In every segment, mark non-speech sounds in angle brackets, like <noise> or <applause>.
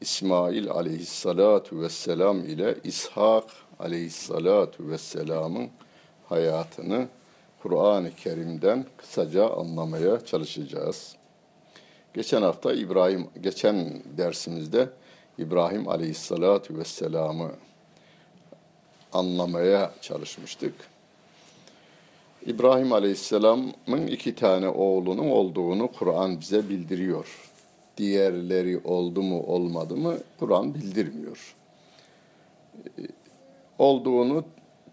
İsmail aleyhissalatu vesselam ile İshak aleyhissalatu vesselamın hayatını Kur'an-ı Kerim'den kısaca anlamaya çalışacağız. Geçen hafta İbrahim, geçen dersimizde İbrahim aleyhissalatu vesselamı anlamaya çalışmıştık. İbrahim aleyhisselamın iki tane oğlunun olduğunu Kur'an bize bildiriyor diğerleri oldu mu olmadı mı Kur'an bildirmiyor. Olduğunu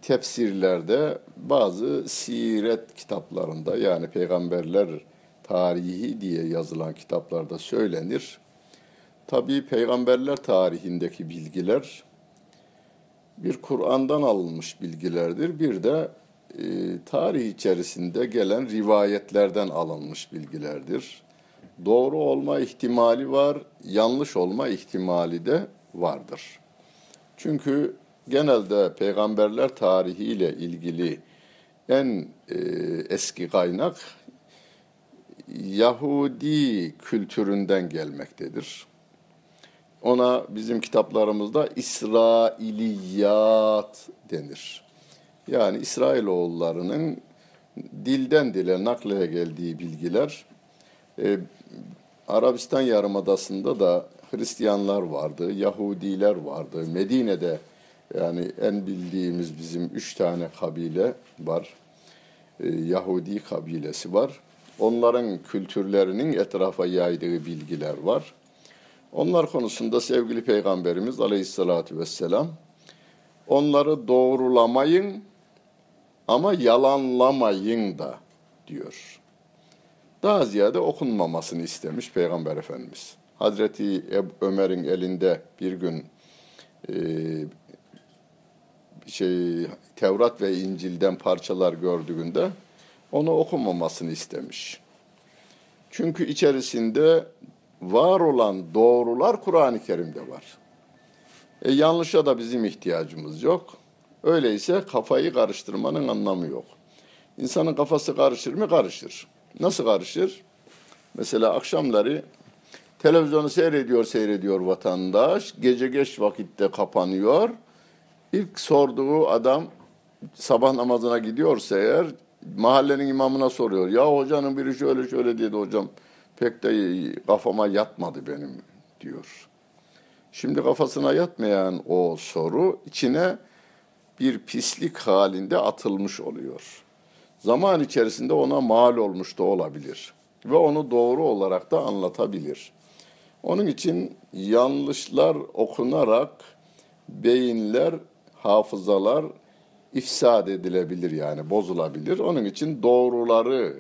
tefsirlerde bazı siret kitaplarında yani peygamberler tarihi diye yazılan kitaplarda söylenir. Tabi peygamberler tarihindeki bilgiler bir Kur'an'dan alınmış bilgilerdir. Bir de e, tarih içerisinde gelen rivayetlerden alınmış bilgilerdir doğru olma ihtimali var, yanlış olma ihtimali de vardır. Çünkü genelde peygamberler tarihiyle ilgili en e, eski kaynak Yahudi kültüründen gelmektedir. Ona bizim kitaplarımızda İsrailiyat denir. Yani İsrailoğullarının dilden dile nakle geldiği bilgiler e, Arabistan Yarımadası'nda da Hristiyanlar vardı, Yahudiler vardı. Medine'de yani en bildiğimiz bizim üç tane kabile var. E, Yahudi kabilesi var. Onların kültürlerinin etrafa yaydığı bilgiler var. Onlar konusunda sevgili Peygamberimiz Aleyhisselatü Vesselam onları doğrulamayın ama yalanlamayın da diyor daha ziyade okunmamasını istemiş Peygamber Efendimiz. Hazreti Ömer'in elinde bir gün e, şey Tevrat ve İncil'den parçalar gördüğünde onu okumamasını istemiş. Çünkü içerisinde var olan doğrular Kur'an-ı Kerim'de var. E, yanlışa da bizim ihtiyacımız yok. Öyleyse kafayı karıştırmanın anlamı yok. İnsanın kafası karışır mı? Karışır. Nasıl karışır? Mesela akşamları televizyonu seyrediyor seyrediyor vatandaş. Gece geç vakitte kapanıyor. İlk sorduğu adam sabah namazına gidiyorsa eğer mahallenin imamına soruyor. Ya hocanın biri şöyle şöyle dedi hocam. Pek de kafama yatmadı benim diyor. Şimdi kafasına yatmayan o soru içine bir pislik halinde atılmış oluyor zaman içerisinde ona mal olmuş da olabilir ve onu doğru olarak da anlatabilir. Onun için yanlışlar okunarak beyinler, hafızalar ifsad edilebilir yani bozulabilir. Onun için doğruları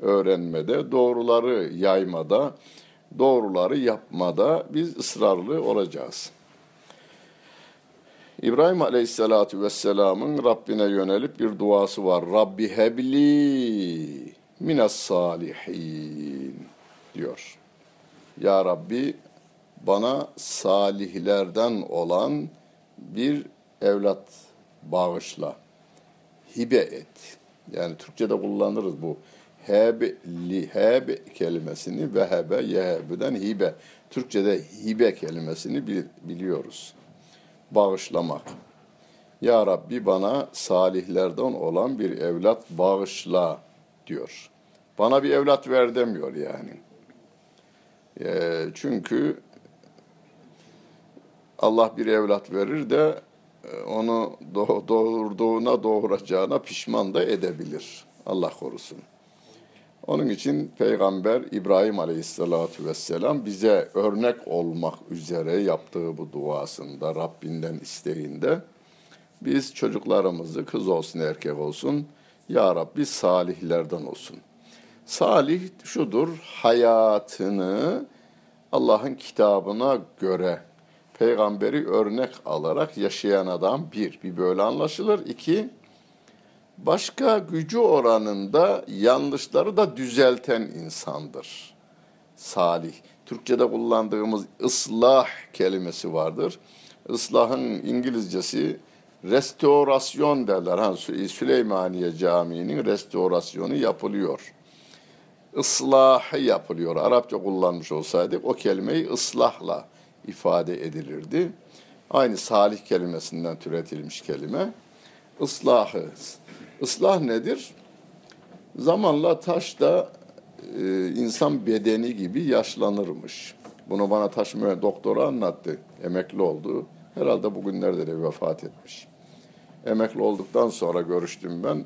öğrenmede, doğruları yaymada, doğruları yapmada biz ısrarlı olacağız. İbrahim Aleyhisselatü Vesselam'ın Rabbine yönelip bir duası var. Rabbi hebli minas salihin diyor. Ya Rabbi bana salihlerden olan bir evlat bağışla. Hibe et. Yani Türkçe'de kullanırız bu. Heb kelimesini ve hebe, yehebüden hibe. Türkçe'de hibe kelimesini biliyoruz bağışlamak. Ya Rabbi bana salihlerden olan bir evlat bağışla diyor. Bana bir evlat ver demiyor yani. E, çünkü Allah bir evlat verir de e, onu doğurduğuna doğuracağına pişman da edebilir. Allah korusun. Onun için Peygamber İbrahim Aleyhisselatü Vesselam bize örnek olmak üzere yaptığı bu duasında, Rabbinden isteğinde biz çocuklarımızı kız olsun erkek olsun, Ya Rabbi salihlerden olsun. Salih şudur, hayatını Allah'ın kitabına göre, peygamberi örnek alarak yaşayan adam bir, bir böyle anlaşılır. İki, başka gücü oranında yanlışları da düzelten insandır. Salih. Türkçe'de kullandığımız ıslah kelimesi vardır. Islahın İngilizcesi restorasyon derler. Ha, Süleymaniye Camii'nin restorasyonu yapılıyor. Islahı yapılıyor. Arapça kullanmış olsaydık o kelimeyi ıslahla ifade edilirdi. Aynı salih kelimesinden türetilmiş kelime. Islahı. Islah nedir? Zamanla taş da e, insan bedeni gibi yaşlanırmış. Bunu bana taş doktora anlattı. Emekli oldu. Herhalde bugünlerde de vefat etmiş. Emekli olduktan sonra görüştüm ben.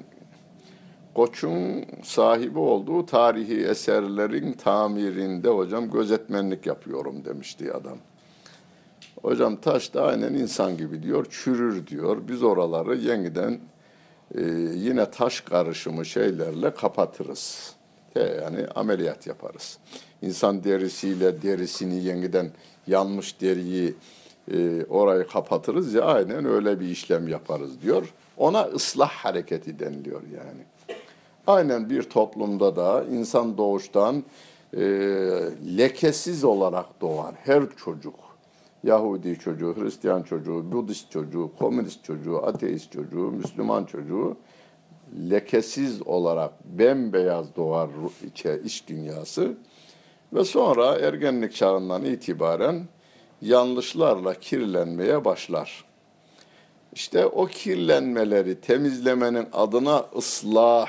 Koç'un sahibi olduğu tarihi eserlerin tamirinde hocam gözetmenlik yapıyorum demişti adam. Hocam taş da aynen insan gibi diyor, çürür diyor. Biz oraları yeniden e, yine taş karışımı şeylerle kapatırız. Yani ameliyat yaparız. İnsan derisiyle derisini yeniden yanmış deriyi e, orayı kapatırız ya aynen öyle bir işlem yaparız diyor. Ona ıslah hareketi deniliyor yani. Aynen bir toplumda da insan doğuştan e, lekesiz olarak doğar her çocuk. Yahudi çocuğu, Hristiyan çocuğu, Budist çocuğu, Komünist çocuğu, Ateist çocuğu, Müslüman çocuğu lekesiz olarak bembeyaz doğar içe iç dünyası ve sonra ergenlik çağından itibaren yanlışlarla kirlenmeye başlar. İşte o kirlenmeleri temizlemenin adına ıslah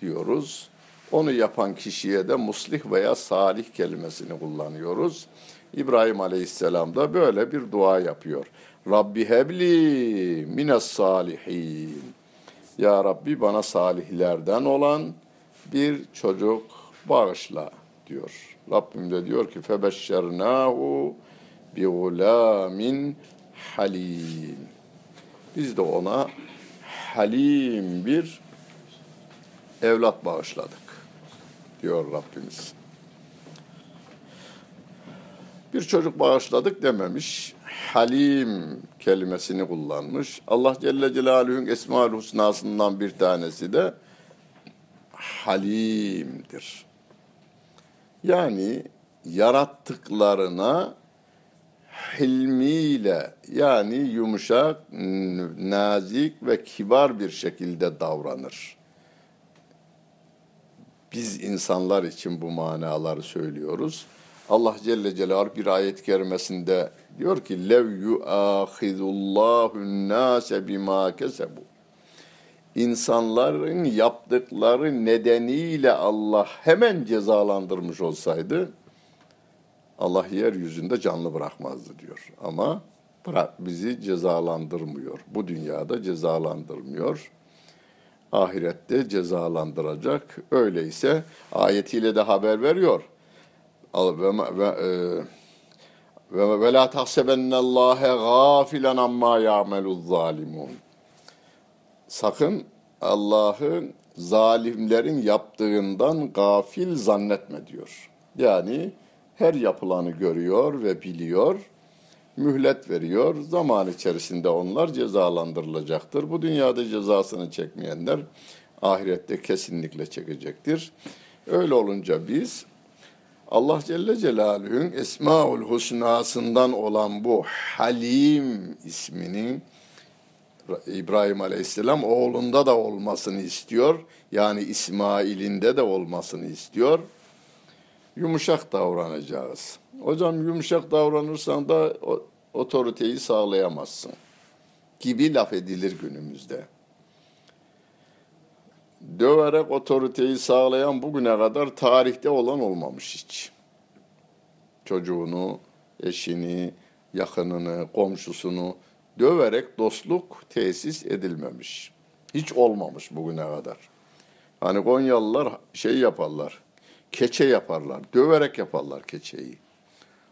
diyoruz. Onu yapan kişiye de muslih veya salih kelimesini kullanıyoruz. İbrahim Aleyhisselam da böyle bir dua yapıyor. Rabbi hebli mines salihin. Ya Rabbi bana salihlerden olan bir çocuk bağışla diyor. Rabbim de diyor ki febeşşernahu bi gulamin halim. Biz de ona halim bir evlat bağışladık diyor Rabbimiz. Bir çocuk bağışladık dememiş. Halim kelimesini kullanmış. Allah Celle Celaluhu'nun Esma-ül Husna'sından bir tanesi de Halim'dir. Yani yarattıklarına hilmiyle yani yumuşak, nazik ve kibar bir şekilde davranır. Biz insanlar için bu manaları söylüyoruz. Allah Celle Celaluhu bir ayet kerimesinde diyor ki lev yu'ahizullahu nase bima kesebu. İnsanların yaptıkları nedeniyle Allah hemen cezalandırmış olsaydı Allah yeryüzünde canlı bırakmazdı diyor. Ama bırak bizi cezalandırmıyor. Bu dünyada cezalandırmıyor. Ahirette cezalandıracak. Öyleyse ayetiyle de haber veriyor. Ve, e, ve, la tahsebennallâhe gâfilen amma ya'meluz zalimun. Sakın Allah'ın zalimlerin yaptığından gafil zannetme diyor. Yani her yapılanı görüyor ve biliyor, mühlet veriyor. Zaman içerisinde onlar cezalandırılacaktır. Bu dünyada cezasını çekmeyenler ahirette kesinlikle çekecektir. Öyle olunca biz Allah Celle Celaluhu'nun Esmaül Husna'sından olan bu Halim isminin İbrahim Aleyhisselam oğlunda da olmasını istiyor. Yani İsmail'inde de olmasını istiyor. Yumuşak davranacağız. Hocam yumuşak davranırsan da otoriteyi sağlayamazsın gibi laf edilir günümüzde. Döverek otoriteyi sağlayan bugüne kadar tarihte olan olmamış hiç. Çocuğunu, eşini, yakınını, komşusunu döverek dostluk tesis edilmemiş. Hiç olmamış bugüne kadar. Hani Konyalılar şey yaparlar, keçe yaparlar, döverek yaparlar keçeyi.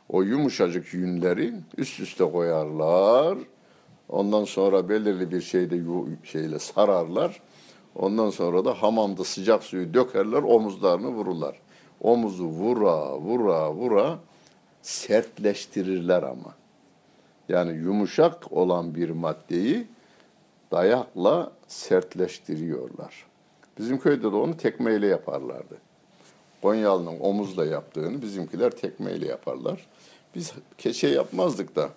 O yumuşacık yünleri üst üste koyarlar. Ondan sonra belirli bir şeyde şeyle sararlar. Ondan sonra da hamamda sıcak suyu dökerler, omuzlarını vururlar. Omuzu vura vura vura sertleştirirler ama. Yani yumuşak olan bir maddeyi dayakla sertleştiriyorlar. Bizim köyde de onu tekmeyle yaparlardı. Konyalı'nın omuzla yaptığını bizimkiler tekmeyle yaparlar. Biz keçe yapmazdık da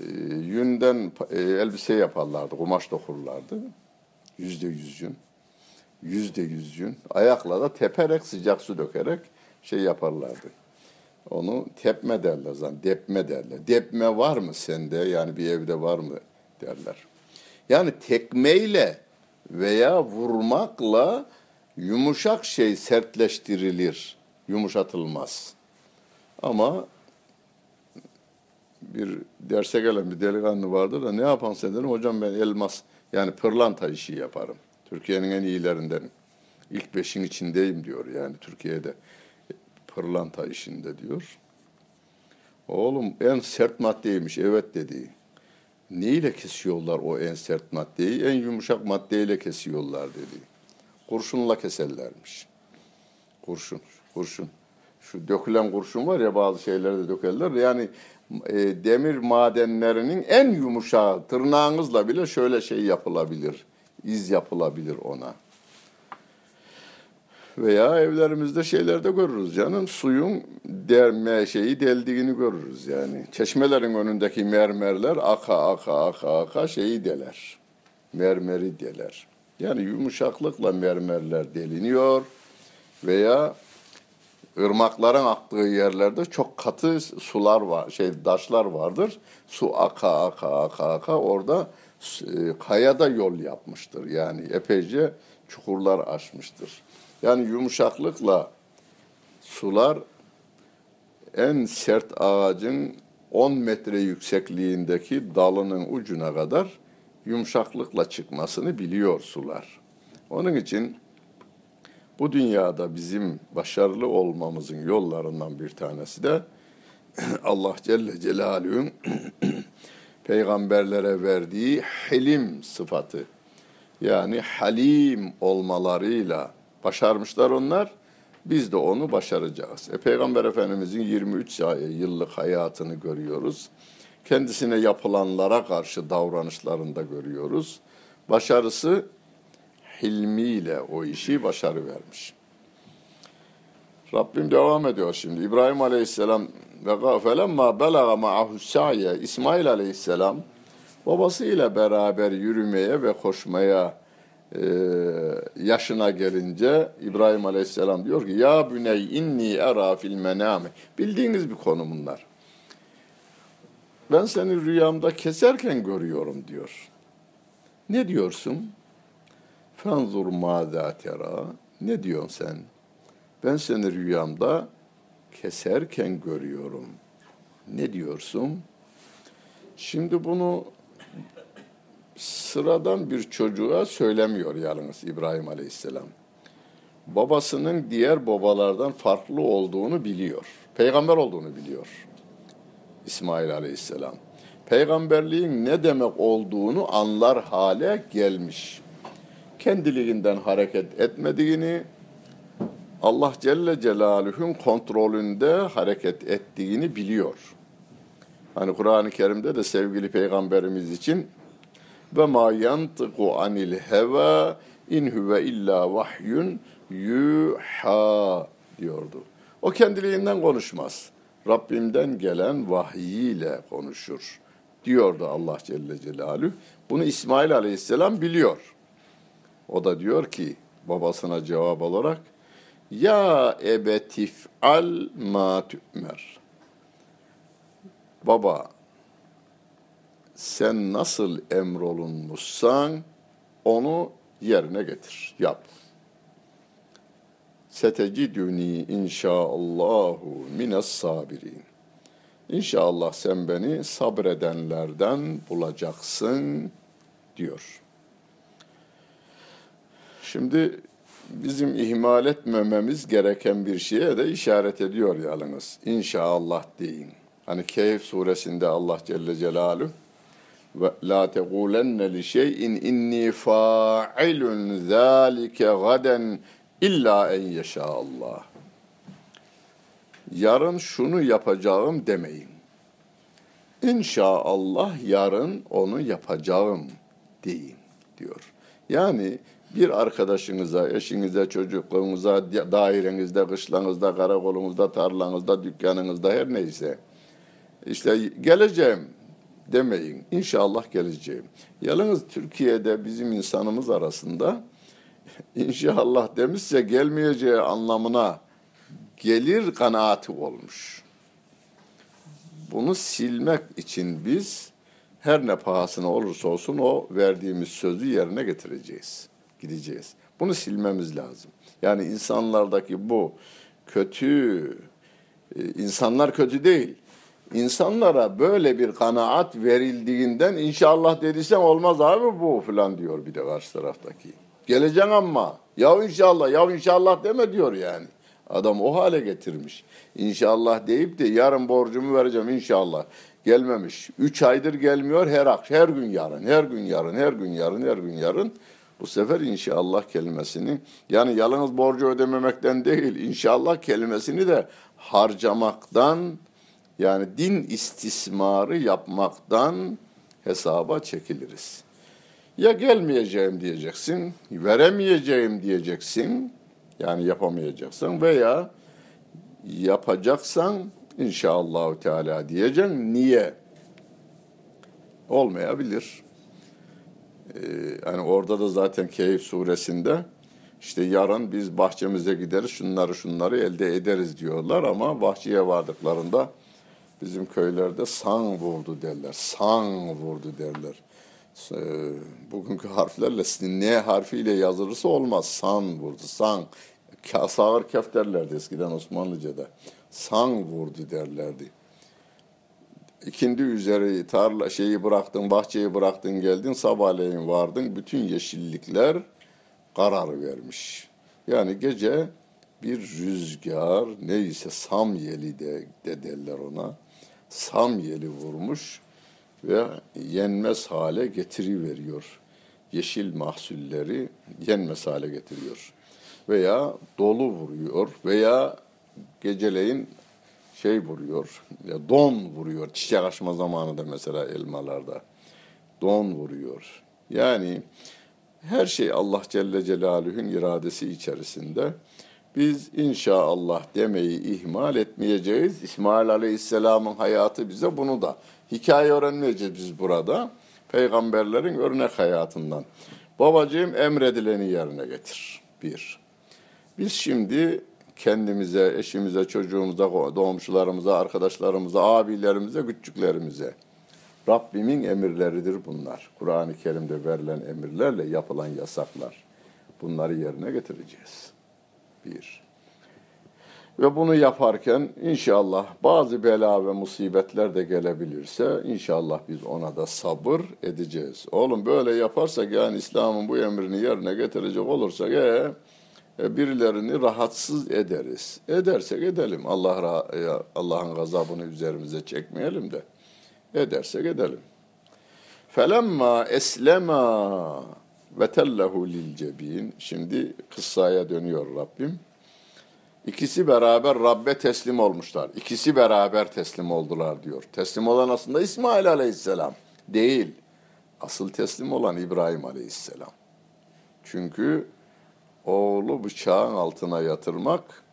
e, yünden e, elbise yaparlardı, kumaş dokurlardı. Yüzde yüz yün. Yüzde yüz yün. Ayakla da teperek, sıcak su dökerek şey yaparlardı. Onu tepme derler zaten, depme derler. Depme var mı sende? Yani bir evde var mı derler. Yani tekmeyle veya vurmakla yumuşak şey sertleştirilir, yumuşatılmaz. Ama bir derse gelen bir delikanlı vardı da ne yapan sen dedim. Hocam ben elmas yani pırlanta işi yaparım. Türkiye'nin en iyilerinden. İlk beşin içindeyim diyor yani Türkiye'de pırlanta işinde diyor. Oğlum en sert maddeymiş evet dedi. Neyle kesiyorlar o en sert maddeyi? En yumuşak maddeyle kesiyorlar dedi. Kurşunla keserlermiş. Kurşun, kurşun. Şu dökülen kurşun var ya bazı şeylerde dökerler. Yani e, demir madenlerinin en yumuşağı tırnağınızla bile şöyle şey yapılabilir. iz yapılabilir ona. Veya evlerimizde şeylerde görürüz canım. Suyun derme şeyi deldiğini görürüz yani. Çeşmelerin önündeki mermerler aka aka aka aka şeyi deler. Mermeri deler. Yani yumuşaklıkla mermerler deliniyor veya ırmakların aktığı yerlerde çok katı sular var, şey taşlar vardır. Su aka aka aka aka orada e, kayada yol yapmıştır. Yani epeyce çukurlar açmıştır. Yani yumuşaklıkla sular en sert ağacın 10 metre yüksekliğindeki dalının ucuna kadar yumuşaklıkla çıkmasını biliyor sular. Onun için bu dünyada bizim başarılı olmamızın yollarından bir tanesi de <clears throat> Allah Celle Celaluhu'nun <clears throat> peygamberlere verdiği hilim sıfatı. Yani halim olmalarıyla başarmışlar onlar. Biz de onu başaracağız. E, Peygamber Efendimizin 23 yıllık hayatını görüyoruz. Kendisine yapılanlara karşı davranışlarında görüyoruz. Başarısı hilmiyle o işi başarı vermiş. Rabbim devam ediyor şimdi. İbrahim Aleyhisselam ve felemma belaga ma'ahu sa'ye İsmail Aleyhisselam babasıyla beraber yürümeye ve koşmaya e, yaşına gelince İbrahim Aleyhisselam diyor ki ya büney inni era fil menami bildiğiniz bir konu bunlar. Ben seni rüyamda keserken görüyorum diyor. Ne diyorsun? Fenzur mâzâ tera. Ne diyorsun sen? Ben seni rüyamda keserken görüyorum. Ne diyorsun? Şimdi bunu sıradan bir çocuğa söylemiyor yalnız İbrahim Aleyhisselam. Babasının diğer babalardan farklı olduğunu biliyor. Peygamber olduğunu biliyor. İsmail Aleyhisselam. Peygamberliğin ne demek olduğunu anlar hale gelmiş. Kendiliğinden hareket etmediğini, Allah Celle Celaluhu'nun kontrolünde hareket ettiğini biliyor. Hani Kur'an-ı Kerim'de de sevgili peygamberimiz için ve ma yantiku anil heva in huve illa vahyun yuha diyordu. O kendiliğinden konuşmaz. Rabbimden gelen vahiy konuşur diyordu Allah Celle Celaluhu. Bunu İsmail Aleyhisselam biliyor. O da diyor ki babasına cevap olarak ya ebetif al ma tümer. Baba sen nasıl emrolunmuşsan onu yerine getir, yap. Seteciduni inşaallahu mines sabirin. İnşallah sen beni sabredenlerden bulacaksın diyor. Şimdi bizim ihmal etmememiz gereken bir şeye de işaret ediyor yalnız. İnşallah deyin. Hani Kehf suresinde Allah Celle Celaluhu ve la tegulenne li şeyin inni fa'ilun zalike gaden illa en yeşa Allah. Yarın şunu yapacağım demeyin. İnşallah yarın onu yapacağım deyin diyor. Yani bir arkadaşınıza, eşinize, çocukluğunuza, dairenizde, kışlanızda, karakolunuzda, tarlanızda, dükkanınızda her neyse işte geleceğim demeyin. İnşallah geleceğim. Yalnız Türkiye'de bizim insanımız arasında <laughs> inşallah demişse gelmeyeceği anlamına gelir kanaati olmuş. Bunu silmek için biz her ne pahasına olursa olsun o verdiğimiz sözü yerine getireceğiz. Gideceğiz. Bunu silmemiz lazım. Yani insanlardaki bu kötü, e, insanlar kötü değil. İnsanlara böyle bir kanaat verildiğinden inşallah dediysen olmaz abi bu falan diyor bir de karşı taraftaki. Geleceksin ama ya inşallah ya inşallah deme diyor yani. Adam o hale getirmiş. İnşallah deyip de yarın borcumu vereceğim inşallah. Gelmemiş. Üç aydır gelmiyor her akşam, her gün yarın, her gün yarın, her gün yarın, her gün yarın. Bu sefer inşallah kelimesini yani yalnız borcu ödememekten değil inşallah kelimesini de harcamaktan yani din istismarı yapmaktan hesaba çekiliriz. Ya gelmeyeceğim diyeceksin, veremeyeceğim diyeceksin, yani yapamayacaksın veya yapacaksan inşallah Teala diyeceksin. Niye? Olmayabilir. Ee, yani orada da zaten Keyif suresinde işte yarın biz bahçemize gideriz şunları şunları elde ederiz diyorlar ama bahçeye vardıklarında bizim köylerde san vurdu derler. San vurdu derler. Ee, bugünkü harflerle ne harfiyle yazılırsa olmaz. San vurdu. San. Sağır kef derlerdi eskiden Osmanlıca'da. San vurdu derlerdi. İkindi üzeri tarla şeyi bıraktın, bahçeyi bıraktın geldin, sabahleyin vardın. Bütün yeşillikler karar vermiş. Yani gece bir rüzgar neyse samyeli de, de derler ona. Samyeli vurmuş ve yenmez hale getiriveriyor. Yeşil mahsulleri yenmez hale getiriyor. Veya dolu vuruyor veya geceleyin şey vuruyor, ya don vuruyor. Çiçek açma zamanı da mesela elmalarda don vuruyor. Yani her şey Allah Celle Celaluhu'nun iradesi içerisinde. Biz inşallah demeyi ihmal etmeyeceğiz. İsmail Aleyhisselam'ın hayatı bize bunu da. Hikaye öğrenmeyeceğiz biz burada. Peygamberlerin örnek hayatından. Babacığım emredileni yerine getir. Bir. Biz şimdi kendimize, eşimize, çocuğumuza, doğumcularımıza, arkadaşlarımıza, abilerimize, küçüklerimize. Rabbimin emirleridir bunlar. Kur'an-ı Kerim'de verilen emirlerle yapılan yasaklar. Bunları yerine getireceğiz. Bir. Ve bunu yaparken inşallah bazı bela ve musibetler de gelebilirse inşallah biz ona da sabır edeceğiz. Oğlum böyle yaparsak yani İslam'ın bu emrini yerine getirecek olursak ee, birilerini rahatsız ederiz. Edersek edelim. Allah e, Allah'ın gazabını üzerimize çekmeyelim de. Edersek edelim. Felemma eslema ve tellehu lil cebin. Şimdi kıssaya dönüyor Rabbim. İkisi beraber Rabbe teslim olmuşlar. İkisi beraber teslim oldular diyor. Teslim olan aslında İsmail Aleyhisselam değil. Asıl teslim olan İbrahim Aleyhisselam. Çünkü oğlu bıçağın altına yatırmak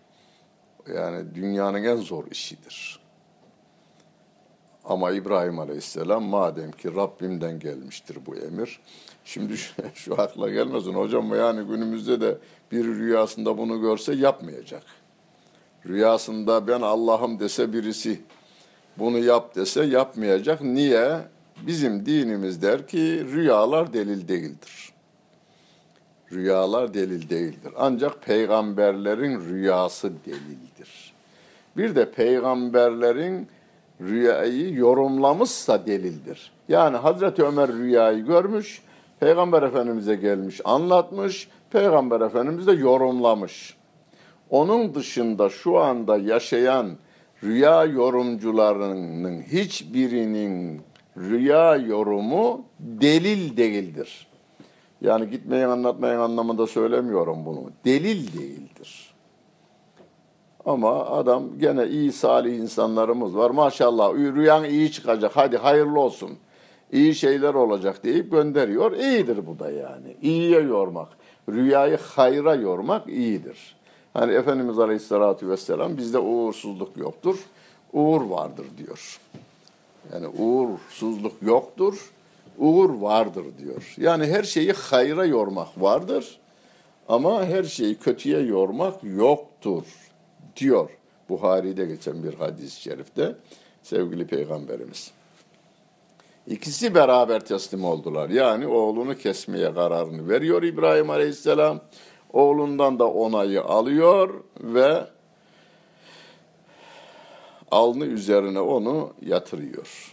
yani dünyanın en zor işidir. Ama İbrahim Aleyhisselam madem ki Rabbimden gelmiştir bu emir. Şimdi şu, <laughs> şu akla gelmesin hocam yani günümüzde de bir rüyasında bunu görse yapmayacak. Rüyasında ben Allah'ım dese birisi bunu yap dese yapmayacak. Niye? Bizim dinimiz der ki rüyalar delil değildir. Rüyalar delil değildir. Ancak peygamberlerin rüyası delildir. Bir de peygamberlerin rüyayı yorumlamışsa delildir. Yani Hazreti Ömer rüyayı görmüş, Peygamber Efendimiz'e gelmiş, anlatmış, Peygamber Efendimiz de yorumlamış. Onun dışında şu anda yaşayan rüya yorumcularının hiçbirinin rüya yorumu delil değildir. Yani gitmeyin anlatmayın anlamında söylemiyorum bunu. Delil değildir. Ama adam gene iyi salih insanlarımız var. Maşallah rüyan iyi çıkacak. Hadi hayırlı olsun. İyi şeyler olacak deyip gönderiyor. İyidir bu da yani. İyiye yormak. Rüyayı hayra yormak iyidir. Hani Efendimiz Aleyhisselatü Vesselam bizde uğursuzluk yoktur. Uğur vardır diyor. Yani uğursuzluk yoktur. Uğur vardır diyor. Yani her şeyi hayra yormak vardır. Ama her şeyi kötüye yormak yoktur diyor. Buhari'de geçen bir hadis-i şerifte sevgili peygamberimiz. İkisi beraber teslim oldular. Yani oğlunu kesmeye kararını veriyor İbrahim Aleyhisselam. Oğlundan da onayı alıyor ve alnı üzerine onu yatırıyor.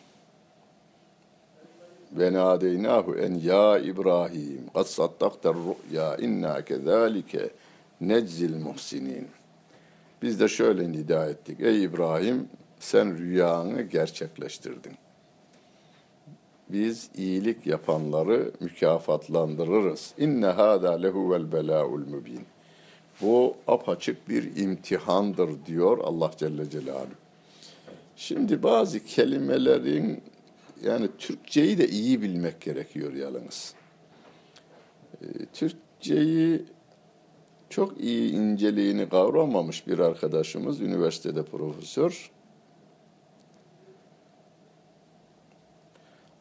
Ve nadeynahu en ya İbrahim kad saddaktar ru'ya inna kezalike neczil muhsinin. Biz de şöyle nida ettik. Ey İbrahim sen rüyanı gerçekleştirdin. Biz iyilik yapanları mükafatlandırırız. İnne hâdâ lehuvel belâul mübin. Bu apaçık bir imtihandır diyor Allah Celle Celaluhu. Şimdi bazı kelimelerin yani Türkçeyi de iyi bilmek gerekiyor yalnız. Ee, Türkçeyi çok iyi inceliğini kavramamış bir arkadaşımız, üniversitede profesör.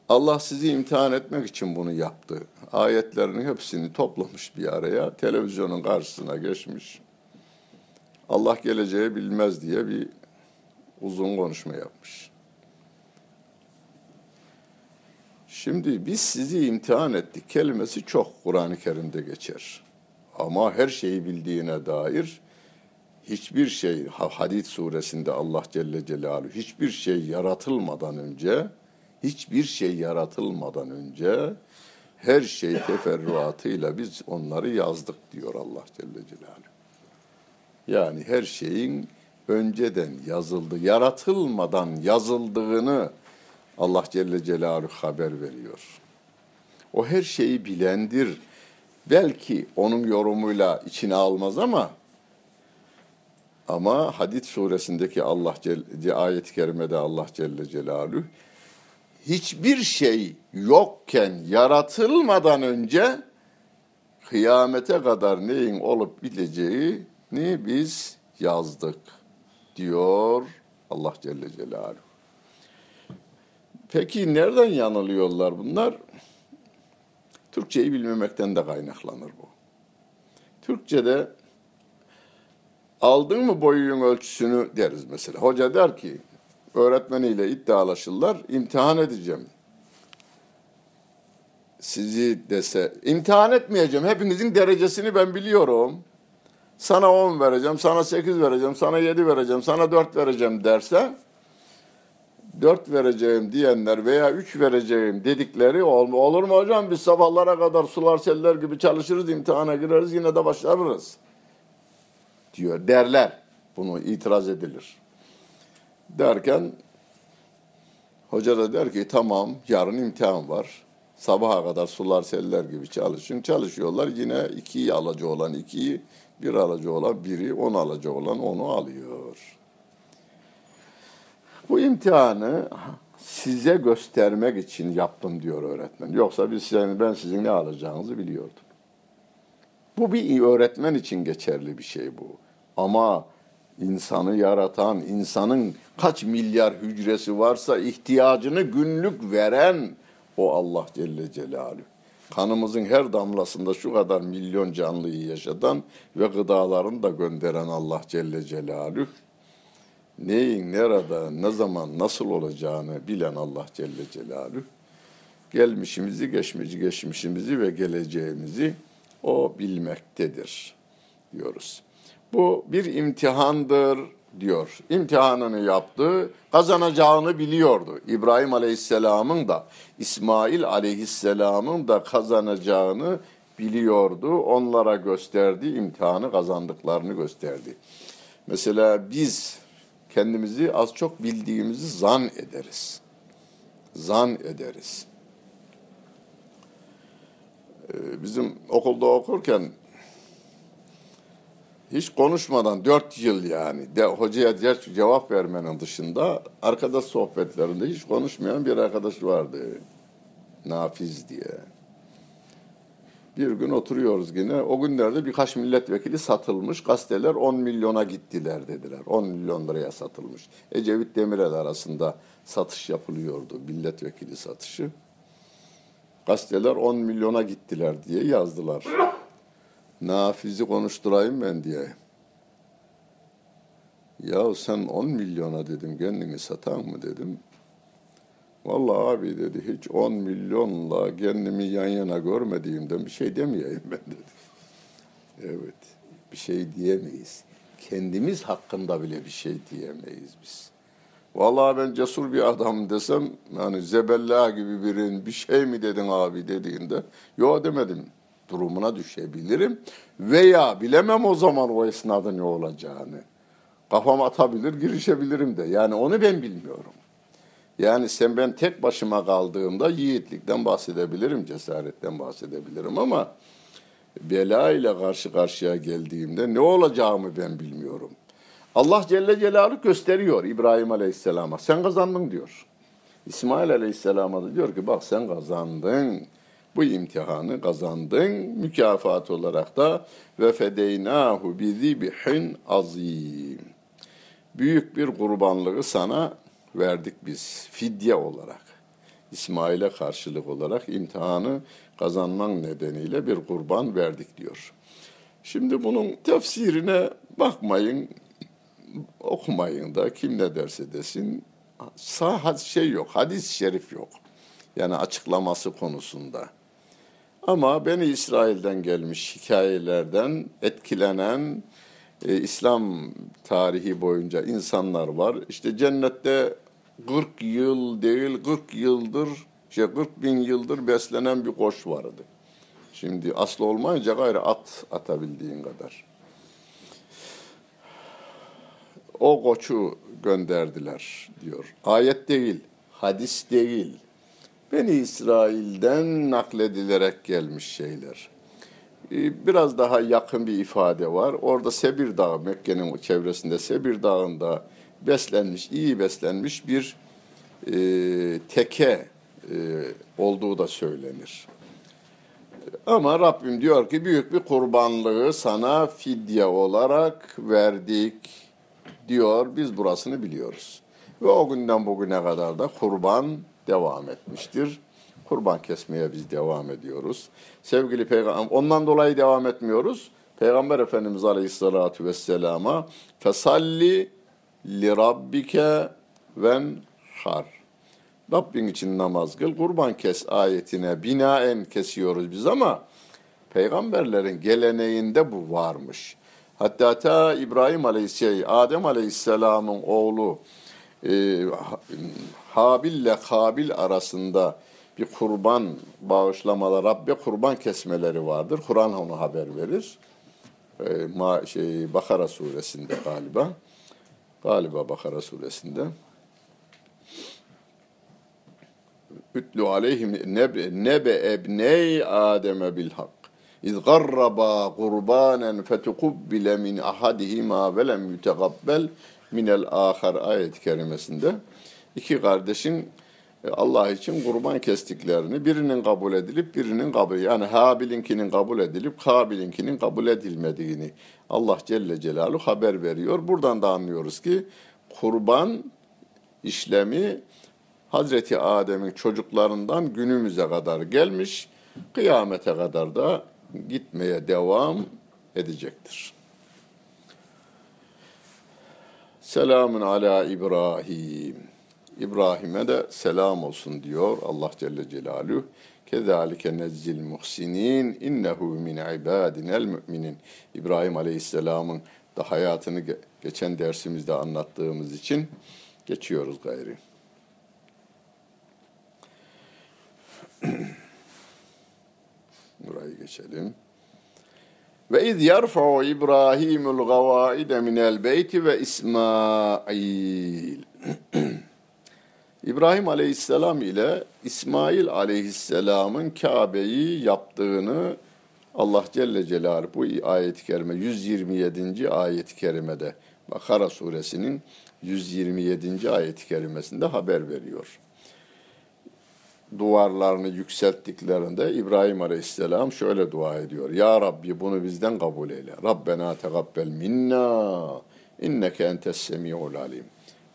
Allah sizi imtihan etmek için bunu yaptı. Ayetlerin hepsini toplamış bir araya, televizyonun karşısına geçmiş. Allah geleceği bilmez diye bir uzun konuşma yapmış. Şimdi biz sizi imtihan ettik kelimesi çok Kur'an-ı Kerim'de geçer. Ama her şeyi bildiğine dair hiçbir şey Hadid suresinde Allah Celle Celaluhu hiçbir şey yaratılmadan önce hiçbir şey yaratılmadan önce her şey teferruatıyla biz onları yazdık diyor Allah Celle Celaluhu. Yani her şeyin önceden yazıldı, yaratılmadan yazıldığını Allah Celle Celaluhu haber veriyor. O her şeyi bilendir. Belki onun yorumuyla içine almaz ama ama Hadid suresindeki Allah Celle, ayet-i kerimede Allah Celle Celaluhu hiçbir şey yokken yaratılmadan önce kıyamete kadar neyin olup biteceğini biz yazdık diyor Allah Celle Celaluhu. Peki nereden yanılıyorlar bunlar? Türkçeyi bilmemekten de kaynaklanır bu. Türkçe'de aldın mı boyun ölçüsünü deriz mesela. Hoca der ki öğretmeniyle iddialaşırlar, imtihan edeceğim. Sizi dese, imtihan etmeyeceğim, hepinizin derecesini ben biliyorum. Sana 10 vereceğim, sana 8 vereceğim, sana 7 vereceğim, sana 4 vereceğim derse, 4 vereceğim diyenler veya 3 vereceğim dedikleri ol, olur mu hocam? Biz sabahlara kadar sular seller gibi çalışırız, imtihana gireriz, yine de başarırız diyor derler. Bunu itiraz edilir. Derken hoca da der ki tamam yarın imtihan var. Sabaha kadar sular seller gibi çalışın. Çalışıyorlar yine iki alıcı olan ikiyi, bir alıcı olan biri, on alıcı olan onu alıyor. Bu imtihanı size göstermek için yaptım diyor öğretmen. Yoksa biz sizin, ben sizin ne alacağınızı biliyordum. Bu bir öğretmen için geçerli bir şey bu. Ama insanı yaratan, insanın kaç milyar hücresi varsa ihtiyacını günlük veren o Allah Celle Celaluhu. Kanımızın her damlasında şu kadar milyon canlıyı yaşatan ve gıdalarını da gönderen Allah Celle Celaluhu. Neyin, nerede, ne zaman, nasıl olacağını bilen Allah Celle Celaluhu. Gelmişimizi, geçmişi, geçmişimizi ve geleceğimizi o bilmektedir diyoruz. Bu bir imtihandır diyor. İmtihanını yaptı, kazanacağını biliyordu. İbrahim Aleyhisselam'ın da İsmail Aleyhisselam'ın da kazanacağını biliyordu. Onlara gösterdi, imtihanı kazandıklarını gösterdi. Mesela biz kendimizi az çok bildiğimizi zan ederiz. Zan ederiz. Ee, bizim okulda okurken Hiç konuşmadan dört yıl yani de, hocaya cevap vermenin dışında arkadaş sohbetlerinde hiç konuşmayan bir arkadaş vardı. Nafiz diye. Bir gün oturuyoruz yine. O günlerde birkaç milletvekili satılmış. Gazeteler 10 milyona gittiler dediler. 10 milyon liraya satılmış. Ecevit Demirel arasında satış yapılıyordu. Milletvekili satışı. Gazeteler 10 milyona gittiler diye yazdılar. Nafiz'i konuşturayım ben diye. Ya sen 10 milyona dedim kendini satan mı dedim. Vallahi abi dedi hiç 10 milyonla kendimi yan yana görmediğimden bir şey demeyeyim ben dedi. Evet bir şey diyemeyiz. Kendimiz hakkında bile bir şey diyemeyiz biz. Vallahi ben cesur bir adam desem yani zebella gibi birin bir şey mi dedin abi dediğinde yok demedim durumuna düşebilirim veya bilemem o zaman o esnada ne olacağını. Kafam atabilir, girişebilirim de. Yani onu ben bilmiyorum. Yani sen ben tek başıma kaldığımda yiğitlikten bahsedebilirim, cesaretten bahsedebilirim ama bela ile karşı karşıya geldiğimde ne olacağımı ben bilmiyorum. Allah Celle Celaluhu gösteriyor İbrahim Aleyhisselam'a. Sen kazandın diyor. İsmail Aleyhisselam'a da diyor ki bak sen kazandın. Bu imtihanı kazandın. Mükafat olarak da ve fedeynahu bi zibihin azim. Büyük bir kurbanlığı sana verdik biz fidye olarak. İsmail'e karşılık olarak imtihanı kazanman nedeniyle bir kurban verdik diyor. Şimdi bunun tefsirine bakmayın, okumayın da kim ne derse desin. Sağ şey yok, hadis-i şerif yok. Yani açıklaması konusunda. Ama Beni İsrail'den gelmiş hikayelerden etkilenen e, İslam tarihi boyunca insanlar var. İşte cennette 40 yıl değil 40 yıldır, şey 40 bin yıldır beslenen bir koç vardı. Şimdi aslı olmayınca gayrı at atabildiğin kadar. O koçu gönderdiler diyor. Ayet değil, hadis değil. Beni İsrail'den nakledilerek gelmiş şeyler. Ee, biraz daha yakın bir ifade var. Orada Sebir Dağı, Mekke'nin çevresinde Sebir Dağı'nda beslenmiş, iyi beslenmiş bir e, teke e, olduğu da söylenir. Ama Rabbim diyor ki büyük bir kurbanlığı sana fidye olarak verdik diyor. Biz burasını biliyoruz. Ve o günden bugüne kadar da kurban devam etmiştir. Kurban kesmeye biz devam ediyoruz. Sevgili Peygamber, ondan dolayı devam etmiyoruz. Peygamber Efendimiz Aleyhisselatü Vesselam'a fesalli li rabbike ven har. Rabbin için namaz kıl, kurban kes ayetine binaen kesiyoruz biz ama peygamberlerin geleneğinde bu varmış. Hatta ta İbrahim Aleyhisselam, Adem Aleyhisselam'ın oğlu e, Habil ile Kabil arasında bir kurban bağışlamaları, Rabbe kurban kesmeleri vardır. Kur'an onu haber verir. E, ma, şey, Bakara suresinde galiba. Galiba Bakara suresinde. Ütlü aleyhim nebe, nebe ebney Adem'e bil hak. İz garraba kurbanen fetukubbile min ahadihima ve lem yutegabbel minel ahar ayet-i kerimesinde iki kardeşin Allah için kurban kestiklerini birinin kabul edilip birinin kabul yani Habil'inkinin kabul edilip Kabil'inkinin kabul edilmediğini Allah Celle Celaluhu haber veriyor. Buradan da anlıyoruz ki kurban işlemi Hazreti Adem'in çocuklarından günümüze kadar gelmiş, kıyamete kadar da gitmeye devam edecektir. Selamun ala İbrahim. İbrahim'e de selam olsun diyor Allah Celle Celaluhu. Kezalike nezzil muhsinin innehu min ibadinel müminin. İbrahim Aleyhisselam'ın da hayatını geçen dersimizde anlattığımız için geçiyoruz gayri. <clears throat> Burayı geçelim. Ve iz yerfa'u İbrahimul gavaide minel beyti ve İsmail. <clears throat> İbrahim Aleyhisselam ile İsmail Aleyhisselam'ın Kabe'yi yaptığını Allah Celle Celaluhu bu ayet-i kerime 127. ayet-i kerimede Bakara suresinin 127. ayet-i kerimesinde haber veriyor. Duvarlarını yükselttiklerinde İbrahim Aleyhisselam şöyle dua ediyor. Ya Rabbi bunu bizden kabul eyle. Rabbena tegabbel minna inneke entes semi'ul alim.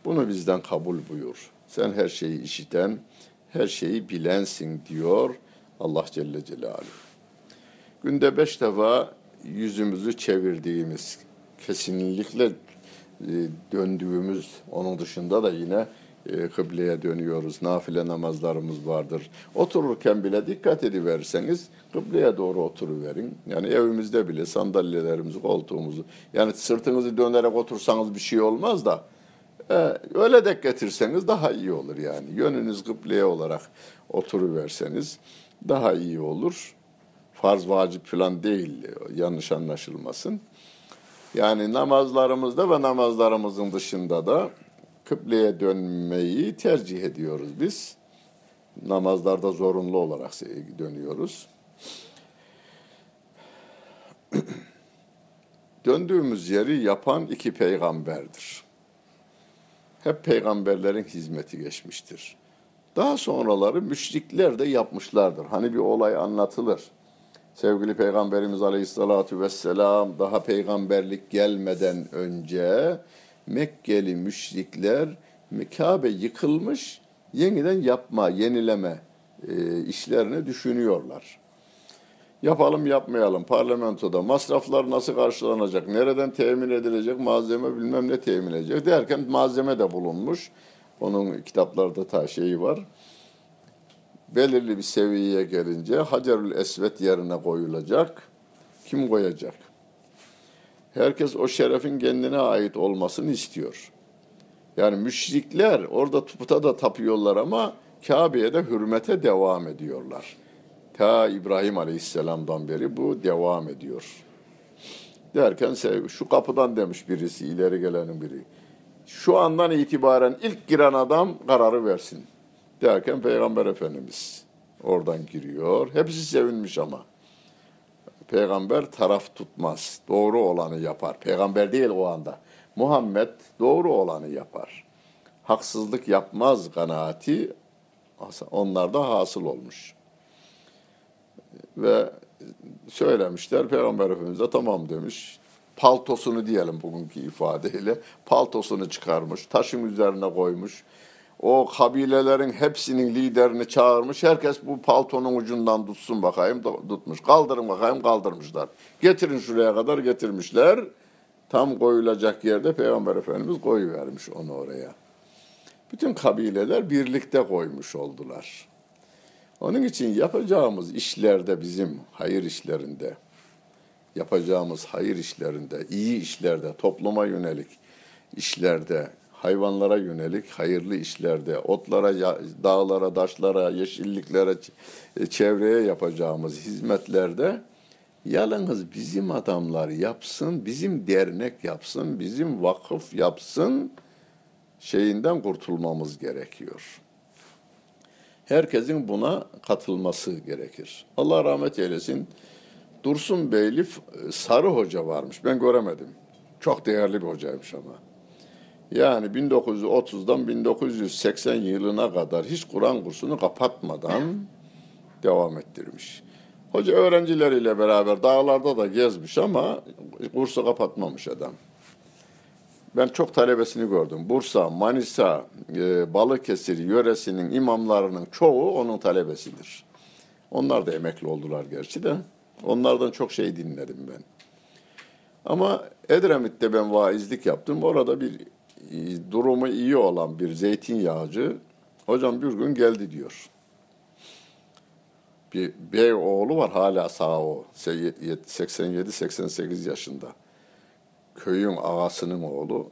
Bunu bizden kabul buyur. Sen her şeyi işiten, her şeyi bilensin diyor Allah Celle Celaluhu. Günde beş defa yüzümüzü çevirdiğimiz, kesinlikle e, döndüğümüz, onun dışında da yine e, kıbleye dönüyoruz. Nafile namazlarımız vardır. Otururken bile dikkat ediverseniz kıbleye doğru oturuverin. Yani evimizde bile sandalyelerimizi, koltuğumuzu, yani sırtınızı dönerek otursanız bir şey olmaz da öyle de getirseniz daha iyi olur yani. Yönünüz kıbleye olarak oturuverseniz daha iyi olur. Farz vacip falan değil yanlış anlaşılmasın. Yani namazlarımızda ve namazlarımızın dışında da kıbleye dönmeyi tercih ediyoruz biz. Namazlarda zorunlu olarak dönüyoruz. <clears throat> Döndüğümüz yeri yapan iki peygamberdir. Hep peygamberlerin hizmeti geçmiştir. Daha sonraları müşrikler de yapmışlardır. Hani bir olay anlatılır. Sevgili Peygamberimiz Aleyhisselatü Vesselam daha peygamberlik gelmeden önce Mekkeli müşrikler Kabe yıkılmış yeniden yapma, yenileme e, işlerini düşünüyorlar. Yapalım yapmayalım parlamentoda masraflar nasıl karşılanacak, nereden temin edilecek malzeme bilmem ne temin edilecek derken malzeme de bulunmuş. Onun kitaplarda ta şeyi var. Belirli bir seviyeye gelince Hacerül Esvet yerine koyulacak. Kim koyacak? Herkes o şerefin kendine ait olmasını istiyor. Yani müşrikler orada puta da tapıyorlar ama Kabe'ye de hürmete devam ediyorlar. Ta İbrahim Aleyhisselam'dan beri bu devam ediyor. Derken şu kapıdan demiş birisi, ileri gelenin biri. Şu andan itibaren ilk giren adam kararı versin. Derken Peygamber Efendimiz oradan giriyor. Hepsi sevinmiş ama. Peygamber taraf tutmaz. Doğru olanı yapar. Peygamber değil o anda. Muhammed doğru olanı yapar. Haksızlık yapmaz kanaati onlarda hasıl olmuş. Ve söylemişler Peygamber Efendimiz de tamam demiş. Paltosunu diyelim bugünkü ifadeyle. Paltosunu çıkarmış, taşın üzerine koymuş o kabilelerin hepsinin liderini çağırmış. Herkes bu paltonun ucundan tutsun bakayım tutmuş. Kaldırın bakayım kaldırmışlar. Getirin şuraya kadar getirmişler. Tam koyulacak yerde Peygamber Efendimiz koyuvermiş onu oraya. Bütün kabileler birlikte koymuş oldular. Onun için yapacağımız işlerde bizim hayır işlerinde, yapacağımız hayır işlerinde, iyi işlerde, topluma yönelik işlerde, hayvanlara yönelik hayırlı işlerde, otlara, dağlara, taşlara, yeşilliklere, e, çevreye yapacağımız hizmetlerde yalnız bizim adamlar yapsın, bizim dernek yapsın, bizim vakıf yapsın şeyinden kurtulmamız gerekiyor. Herkesin buna katılması gerekir. Allah rahmet eylesin. Dursun Beyli Sarı Hoca varmış. Ben göremedim. Çok değerli bir hocaymış ama. Yani 1930'dan 1980 yılına kadar hiç Kur'an kursunu kapatmadan devam ettirmiş. Hoca öğrencileriyle beraber dağlarda da gezmiş ama kursu kapatmamış adam. Ben çok talebesini gördüm. Bursa, Manisa, e, Balıkesir yöresinin imamlarının çoğu onun talebesidir. Onlar da emekli oldular gerçi de. Onlardan çok şey dinledim ben. Ama Edremit'te ben vaizlik yaptım. Orada bir durumu iyi olan bir zeytinyağcı hocam bir gün geldi diyor. Bir bey oğlu var hala sağ o 87-88 yaşında. Köyün ağasının oğlu.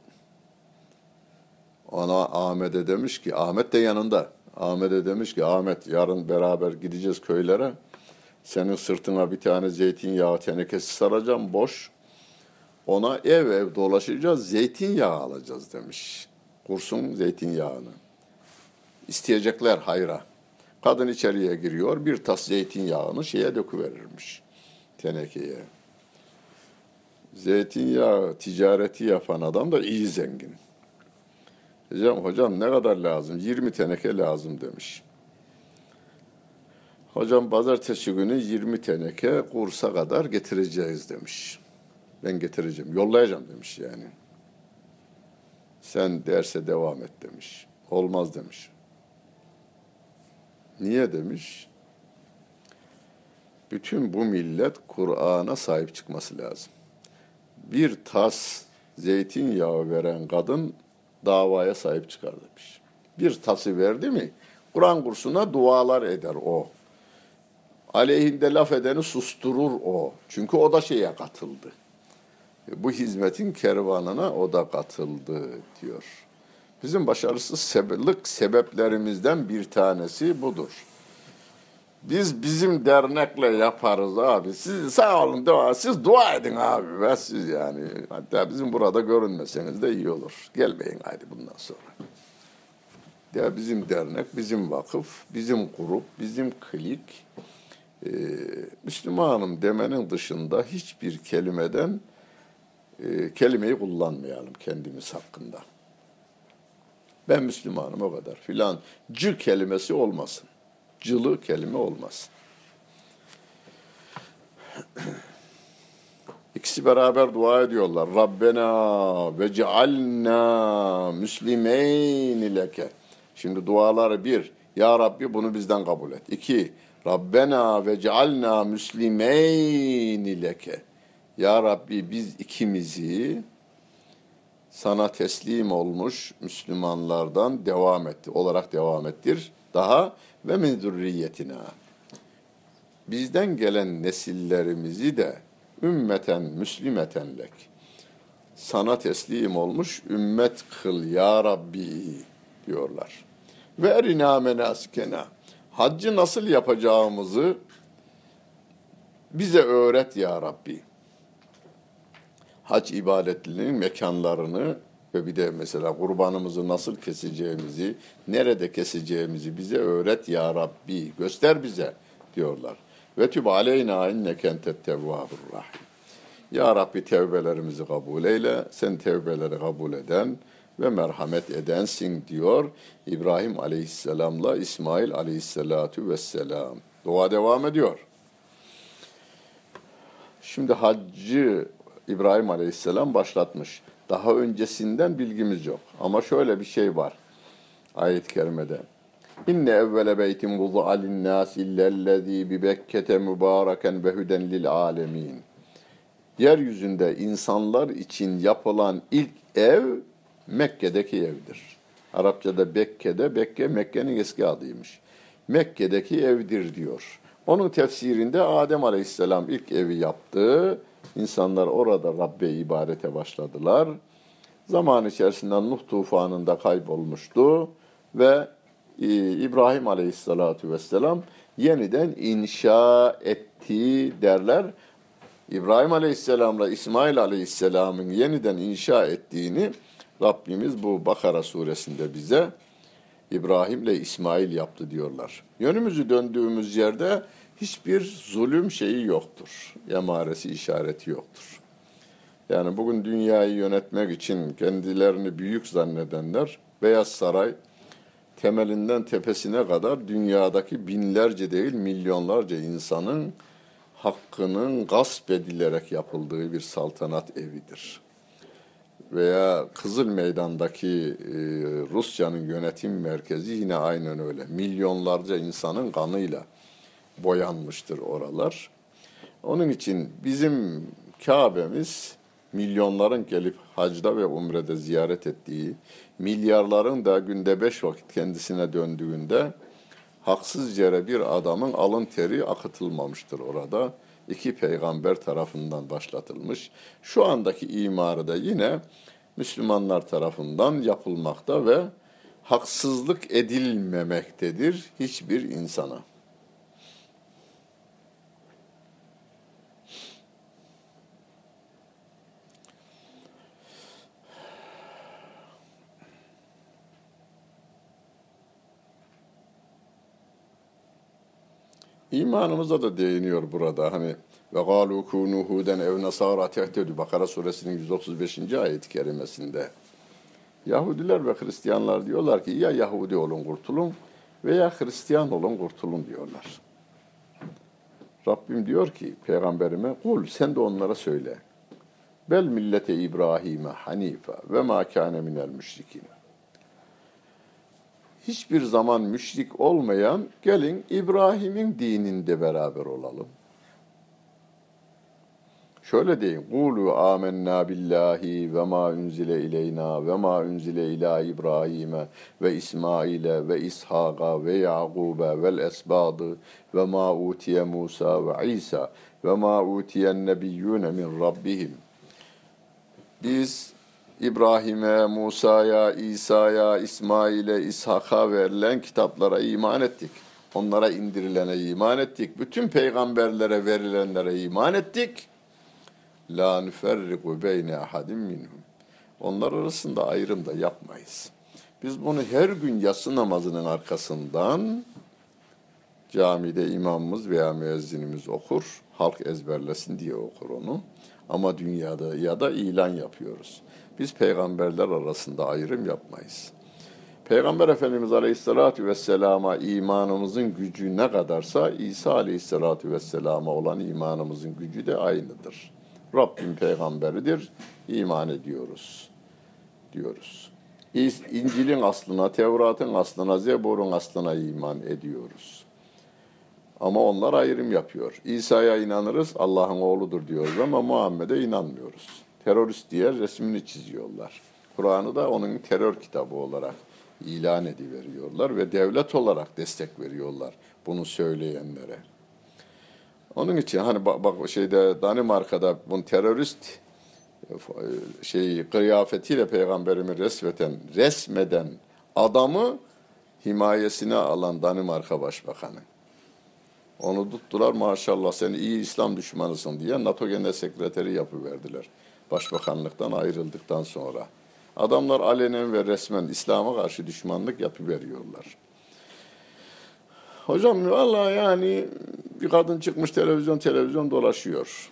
Ona Ahmet'e demiş ki Ahmet de yanında. Ahmet'e demiş ki Ahmet yarın beraber gideceğiz köylere. Senin sırtına bir tane zeytinyağı tenekesi saracağım boş ona ev ev dolaşacağız, zeytinyağı alacağız demiş. Kursun zeytinyağını. İsteyecekler hayra. Kadın içeriye giriyor, bir tas zeytinyağını şeye döküverirmiş. tenekeye. Zeytinyağı ticareti yapan adam da iyi zengin. Hocam, hocam ne kadar lazım? 20 teneke lazım demiş. Hocam pazartesi günü 20 teneke kursa kadar getireceğiz demiş. Ben getireceğim, yollayacağım demiş yani. Sen derse devam et demiş. Olmaz demiş. Niye demiş? Bütün bu millet Kur'an'a sahip çıkması lazım. Bir tas zeytinyağı veren kadın davaya sahip çıkar demiş. Bir tası verdi mi Kur'an kursuna dualar eder o. Aleyhinde laf edeni susturur o. Çünkü o da şeye katıldı. Bu hizmetin kervanına o da katıldı diyor. Bizim başarısız sebeplerimizden bir tanesi budur. Biz bizim dernekle yaparız abi. Siz sağ olun dua, siz dua edin abi ve siz yani. Hatta bizim burada görünmeseniz de iyi olur. Gelmeyin haydi bundan sonra. Ya bizim dernek, bizim vakıf, bizim grup, bizim klik, e, Müslümanım demenin dışında hiçbir kelimeden e, kelimeyi kullanmayalım kendimiz hakkında. Ben Müslümanım o kadar filan. Cı kelimesi olmasın. Cılı kelime olmasın. <clears throat> İkisi beraber dua ediyorlar. Rabbena ve cealna müslimeyn leke. Şimdi duaları bir. Ya Rabbi bunu bizden kabul et. İki. Rabbena ve cealna müslimeyn leke. Ya Rabbi biz ikimizi sana teslim olmuş Müslümanlardan devam etti olarak devam ettir. Daha ve min zürriyetina. Bizden gelen nesillerimizi de ümmeten müslimeten lek. Sana teslim olmuş ümmet kıl ya Rabbi diyorlar. Ve erina menasikena. Haccı nasıl yapacağımızı bize öğret ya Rabbi hac ibadetlerinin mekanlarını ve bir de mesela kurbanımızı nasıl keseceğimizi, nerede keseceğimizi bize öğret ya Rabbi, göster bize diyorlar. Ve tüb aleyna inneke entet tevvabur rahim. Ya Rabbi tevbelerimizi kabul eyle, sen tevbeleri kabul eden ve merhamet edensin diyor İbrahim aleyhisselamla İsmail aleyhisselatu vesselam. Dua devam ediyor. Şimdi haccı İbrahim Aleyhisselam başlatmış. Daha öncesinden bilgimiz yok. Ama şöyle bir şey var ayet-i kerimede. İnne evvele beytin vudu'a linnâs illellezî bi Bekke'te mübâreken ve hüden lil âlemîn. Yeryüzünde insanlar için yapılan ilk ev Mekke'deki evdir. Arapçada Bekke'de, Bekke Mekke'nin eski adıymış. Mekke'deki evdir diyor. Onun tefsirinde Adem Aleyhisselam ilk evi yaptı İnsanlar orada Rabbe ibadete başladılar. Zaman içerisinde Nuh tufanında kaybolmuştu ve e, İbrahim Aleyhisselatü Vesselam yeniden inşa etti derler. İbrahim Aleyhisselam'la İsmail Aleyhisselam'ın yeniden inşa ettiğini Rabbimiz bu Bakara suresinde bize İbrahim'le İsmail yaptı diyorlar. Yönümüzü döndüğümüz yerde hiçbir zulüm şeyi yoktur. Emaresi, işareti yoktur. Yani bugün dünyayı yönetmek için kendilerini büyük zannedenler Beyaz Saray temelinden tepesine kadar dünyadaki binlerce değil milyonlarca insanın hakkının gasp edilerek yapıldığı bir saltanat evidir. Veya Kızıl Meydan'daki e, Rusya'nın yönetim merkezi yine aynen öyle. Milyonlarca insanın kanıyla boyanmıştır oralar. Onun için bizim Kabe'miz milyonların gelip hacda ve umrede ziyaret ettiği, milyarların da günde beş vakit kendisine döndüğünde haksız yere bir adamın alın teri akıtılmamıştır orada. İki peygamber tarafından başlatılmış. Şu andaki imarı da yine Müslümanlar tarafından yapılmakta ve haksızlık edilmemektedir hiçbir insana. İmanımıza da değiniyor burada. Hani Ve galu kunu huden ev nasara tehtedü. Bakara suresinin 135. ayet-i kerimesinde. Yahudiler ve Hristiyanlar diyorlar ki ya Yahudi olun kurtulun veya Hristiyan olun kurtulun diyorlar. Rabbim diyor ki peygamberime kul sen de onlara söyle. Bel millete İbrahim'e hanife ve ma kâne minel müşrikin. Hiçbir zaman müşrik olmayan gelin İbrahim'in dininde beraber olalım. Şöyle deyin. Kulu amennâ billahi ve ma unzile ileyna ve ma unzile ila İbrahim'e ve İsmail'e ve İshak'a ve Ya'qub'e vel esbadı ve ma utiye Musa ve İsa ve ma utiyen nebiyyûne min rabbihim. Biz İbrahim'e, Musa'ya, İsa'ya, İsmail'e, İshak'a verilen kitaplara iman ettik. Onlara indirilene iman ettik. Bütün peygamberlere verilenlere iman ettik. La nüferriku beyne ahadim minhum. Onlar arasında ayrım da yapmayız. Biz bunu her gün yatsı namazının arkasından camide imamımız veya müezzinimiz okur. Halk ezberlesin diye okur onu. Ama dünyada ya da ilan yapıyoruz. Biz peygamberler arasında ayrım yapmayız. Peygamber Efendimiz Aleyhisselatü Vesselam'a imanımızın gücü ne kadarsa İsa Aleyhisselatü Vesselam'a olan imanımızın gücü de aynıdır. Rabbim peygamberidir, iman ediyoruz diyoruz. İncil'in aslına, Tevrat'ın aslına, Zebur'un aslına iman ediyoruz. Ama onlar ayrım yapıyor. İsa'ya inanırız, Allah'ın oğludur diyoruz ama Muhammed'e inanmıyoruz. Terörist diye resmini çiziyorlar. Kur'an'ı da onun terör kitabı olarak ilan ediveriyorlar ve devlet olarak destek veriyorlar bunu söyleyenlere. Onun için hani bak, bak şeyde Danimarka'da bu terörist e, şey kıyafetiyle peygamberimi resmeden resmeden adamı himayesine alan Danimarka Başbakanı. Onu tuttular maşallah sen iyi İslam düşmanısın diye NATO Genel Sekreteri yapıverdiler. Başbakanlıktan ayrıldıktan sonra. Adamlar alenen ve resmen İslam'a karşı düşmanlık yapıveriyorlar. Hocam valla yani bir kadın çıkmış televizyon televizyon dolaşıyor.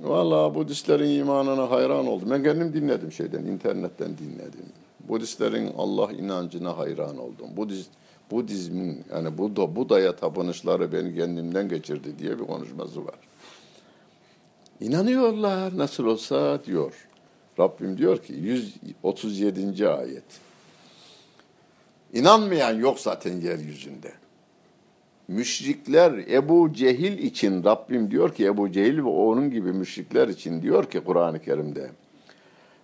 Valla Budistlerin imanına hayran oldum. Ben kendim dinledim şeyden, internetten dinledim. Budistlerin Allah inancına hayran oldum. Budist, Budizmin yani Buda, Buda'ya tapınışları beni kendimden geçirdi diye bir konuşması var. İnanıyorlar nasıl olsa diyor. Rabbim diyor ki 137. ayet. İnanmayan yok zaten yeryüzünde müşrikler Ebu Cehil için Rabbim diyor ki Ebu Cehil ve onun gibi müşrikler için diyor ki Kur'an-ı Kerim'de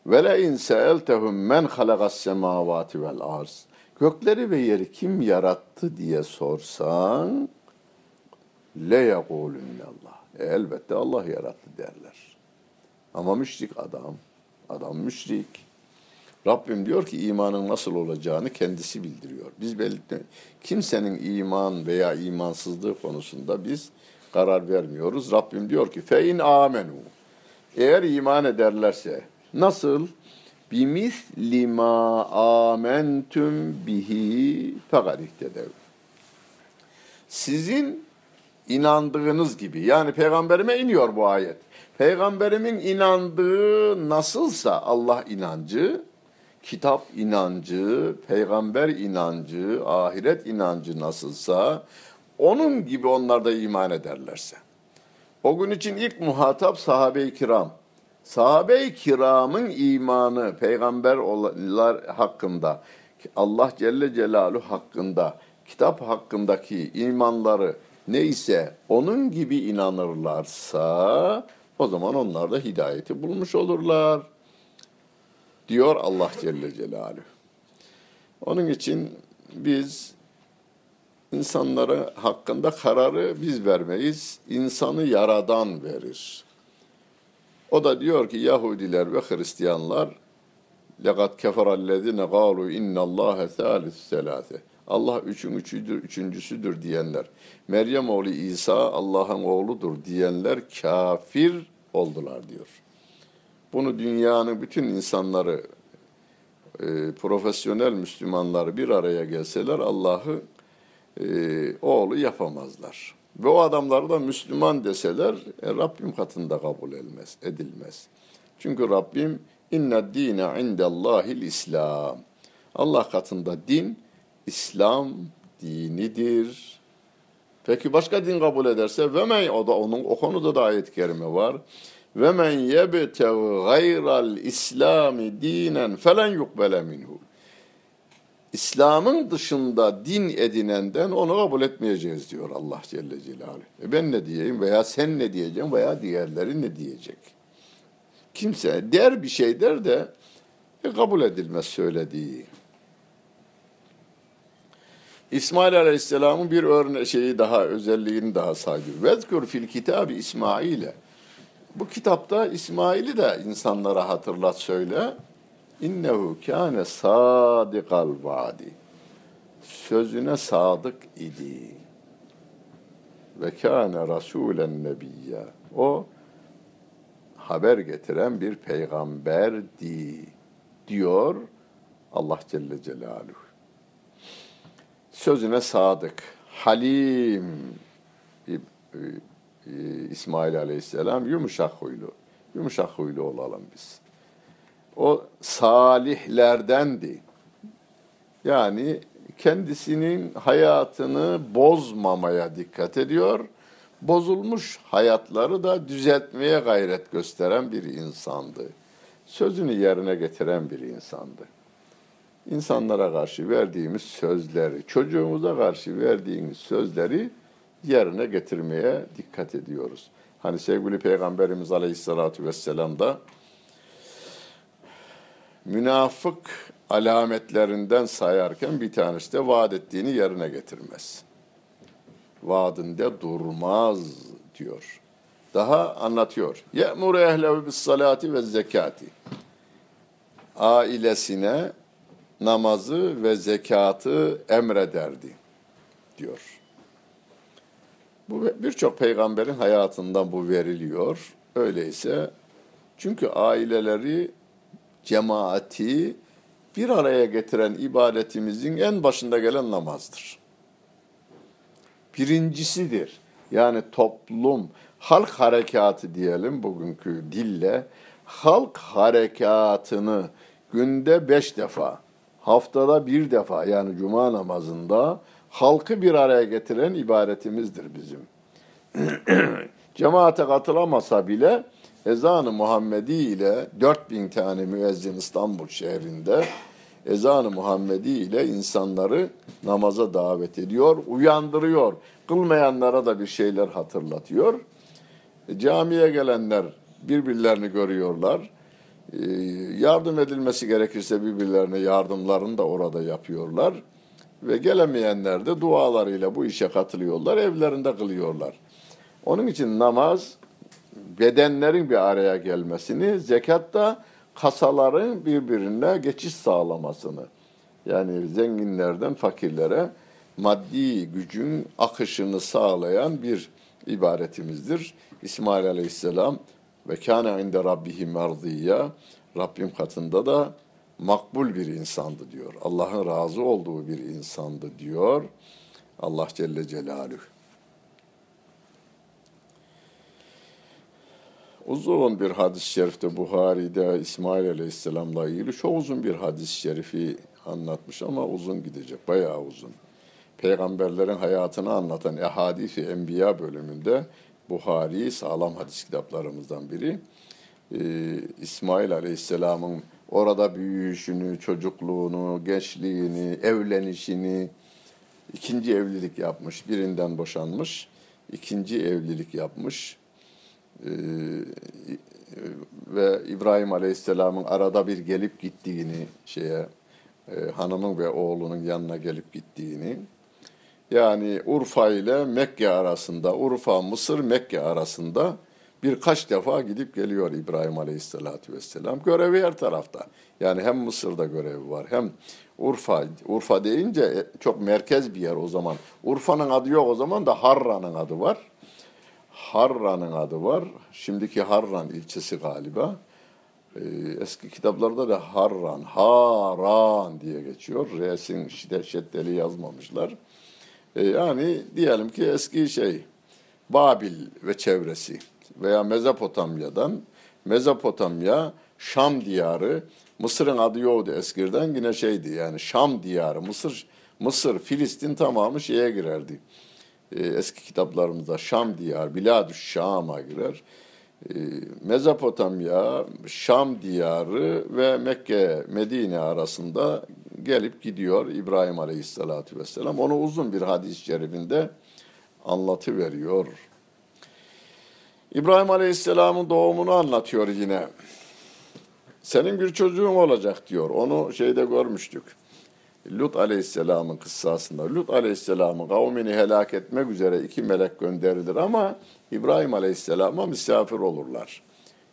ve le in seeltehum men halagas semavati vel arz gökleri ve yeri kim yarattı diye sorsan le yekulunallah e, elbette Allah yarattı derler. Ama müşrik adam, adam müşrik. Rabbim diyor ki imanın nasıl olacağını kendisi bildiriyor. Biz belirtme, kimsenin iman veya imansızlığı konusunda biz karar vermiyoruz. Rabbim diyor ki fe in amenu. Eğer iman ederlerse nasıl? Bimisli ma amentum bihi fekadihtedev. Sizin inandığınız gibi yani peygamberime iniyor bu ayet. Peygamberimin inandığı nasılsa Allah inancı kitap inancı, peygamber inancı, ahiret inancı nasılsa onun gibi onlar da iman ederlerse. O gün için ilk muhatap sahabe-i kiram. Sahabe-i kiramın imanı peygamberler hakkında, Allah Celle Celaluhu hakkında, kitap hakkındaki imanları neyse onun gibi inanırlarsa o zaman onlar da hidayeti bulmuş olurlar diyor Allah Celle Celaluhu. Onun için biz insanlara hakkında kararı biz vermeyiz. İnsanı yaradan verir. O da diyor ki Yahudiler ve Hristiyanlar لَقَدْ كَفَرَ الَّذِينَ قَالُوا اِنَّ اللّٰهَ ثَالِثُ سَلَاثِ Allah üçün üçüdür, üçüncüsüdür diyenler, Meryem oğlu İsa Allah'ın oğludur diyenler kafir oldular diyor. Bunu dünyanın bütün insanları, e, profesyonel Müslümanları bir araya gelseler Allah'ı e, oğlu yapamazlar. Ve o adamları da Müslüman deseler e, Rabbim katında kabul edilmez, edilmez. Çünkü Rabbim inna dine indellahil İslam. Allah katında din İslam dinidir. Peki başka din kabul ederse ve men o da onun o konuda da ayet-i kerime var. Ve men yebtev gayral İslami dinen felen yukbele minhu. İslam'ın dışında din edinenden onu kabul etmeyeceğiz diyor Allah Celle Celaluhu. E ben ne diyeyim veya sen ne diyeceksin veya diğerleri ne diyecek? Kimse der bir şey der de e, kabul edilmez söylediği. İsmail Aleyhisselam'ın bir örne şeyi daha, özelliğini daha sayıyor. Vezkur fil kitabı İsmail'e. Bu kitapta İsmail'i de insanlara hatırlat söyle. İnnehu kâne sadikal vadi. Sözüne sadık idi. Ve kâne rasûlen nebiyya. O haber getiren bir peygamberdi diyor Allah Celle Celaluhu. Sözüne sadık, halim İsmail Aleyhisselam yumuşak huylu. Yumuşak huylu olalım biz. O salihlerdendi. Yani kendisinin hayatını bozmamaya dikkat ediyor. Bozulmuş hayatları da düzeltmeye gayret gösteren bir insandı. Sözünü yerine getiren bir insandı. İnsanlara karşı verdiğimiz sözleri, çocuğumuza karşı verdiğimiz sözleri yerine getirmeye dikkat ediyoruz. Hani sevgili Peygamberimiz Aleyhisselatü Vesselam da münafık alametlerinden sayarken bir tanesi de vaat ettiğini yerine getirmez. Vaadinde durmaz diyor. Daha anlatıyor. Ye'muru ehlehu bis salati ve zekati. Ailesine namazı ve zekatı emrederdi diyor. Bu birçok peygamberin hayatından bu veriliyor. Öyleyse çünkü aileleri cemaati bir araya getiren ibadetimizin en başında gelen namazdır. Birincisidir. Yani toplum, halk harekatı diyelim bugünkü dille, halk harekatını günde beş defa, haftada bir defa yani cuma namazında halkı bir araya getiren ibadetimizdir bizim. <clears throat> Cemaate katılamasa bile ezanı Muhammedi ile 4000 tane müezzin İstanbul şehrinde ezanı Muhammedi ile insanları namaza davet ediyor, uyandırıyor. Kılmayanlara da bir şeyler hatırlatıyor. E, camiye gelenler birbirlerini görüyorlar. E, yardım edilmesi gerekirse birbirlerine yardımlarını da orada yapıyorlar. Ve gelemeyenler de dualarıyla bu işe katılıyorlar, evlerinde kılıyorlar. Onun için namaz bedenlerin bir araya gelmesini, zekat da kasaların birbirine geçiş sağlamasını. Yani zenginlerden fakirlere maddi gücün akışını sağlayan bir ibaretimizdir. İsmail Aleyhisselam ve kâne inde rabbihi merdiyya Rabbim katında da makbul bir insandı diyor. Allah'ın razı olduğu bir insandı diyor. Allah Celle Celaluhu. Uzun bir hadis-i şerifte Buhari'de İsmail Aleyhisselam'la ilgili çok uzun bir hadis-i şerifi anlatmış ama uzun gidecek, bayağı uzun. Peygamberlerin hayatını anlatan Ehadis-i Enbiya bölümünde Buhari sağlam hadis kitaplarımızdan biri. Ee, İsmail Aleyhisselam'ın orada büyüyüşünü, çocukluğunu, gençliğini, evlenişini, ikinci evlilik yapmış, birinden boşanmış, ikinci evlilik yapmış ee, ve İbrahim Aleyhisselam'ın arada bir gelip gittiğini şeye e, hanımın ve oğlunun yanına gelip gittiğini yani Urfa ile Mekke arasında Urfa Mısır Mekke arasında birkaç defa gidip geliyor İbrahim Aleyhisselatü Vesselam. Görevi her tarafta. Yani hem Mısır'da görevi var hem Urfa. Urfa deyince e, çok merkez bir yer o zaman. Urfa'nın adı yok o zaman da Harra'nın adı var. Harran'ın adı var. Şimdiki Harran ilçesi galiba. Ee, eski kitaplarda da Harran, Haran diye geçiyor. Re'sin şiddetli yazmamışlar. Ee, yani diyelim ki eski şey Babil ve çevresi veya Mezopotamya'dan Mezopotamya Şam diyarı Mısır'ın adı yoktu eskiden yine şeydi yani Şam diyarı Mısır Mısır Filistin tamamı şeye girerdi. Ee, eski kitaplarımızda Şam diyar Biladüş Şam'a girer. Ee, Mezopotamya, Şam diyarı ve Mekke, Medine arasında gelip gidiyor İbrahim Aleyhisselatü Vesselam. Onu uzun bir hadis-i şerifinde anlatı veriyor. İbrahim Aleyhisselam'ın doğumunu anlatıyor yine. Senin bir çocuğun olacak diyor. Onu şeyde görmüştük. Lut Aleyhisselam'ın kıssasında. Lut Aleyhisselam'ın kavmini helak etmek üzere iki melek gönderilir ama İbrahim Aleyhisselam'a misafir olurlar.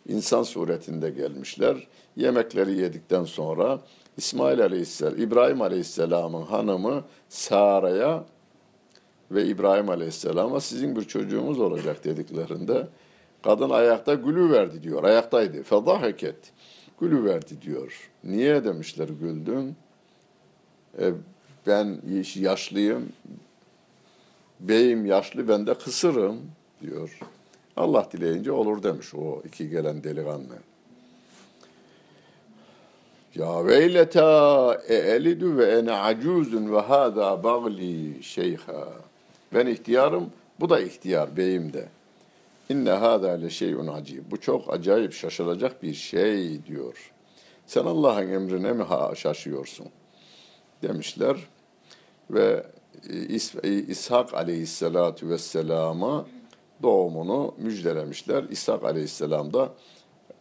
İnsan suretinde gelmişler. Yemekleri yedikten sonra İsmail Aleyhisselam, İbrahim Aleyhisselam'ın hanımı Sara'ya ve İbrahim Aleyhisselam'a sizin bir çocuğumuz olacak dediklerinde kadın ayakta gülü verdi diyor. Ayaktaydı. Fedaheket. Gülü verdi diyor. Niye demişler güldün? E, ben yaşlıyım. Beyim yaşlı ben de kısırım diyor. Allah dileyince olur demiş o iki gelen delikanlı. Ya veyleta e elidu ve ene acuzun ve hâzâ bagli şeyha. Ben ihtiyarım, bu da ihtiyar beyim de. İnne hâzâ le şeyun acib. Bu çok acayip şaşılacak bir şey diyor. Sen Allah'ın emrine mi ha şaşıyorsun? Demişler ve İshak aleyhissalatu vesselama doğumunu müjdelemişler. İshak aleyhisselam da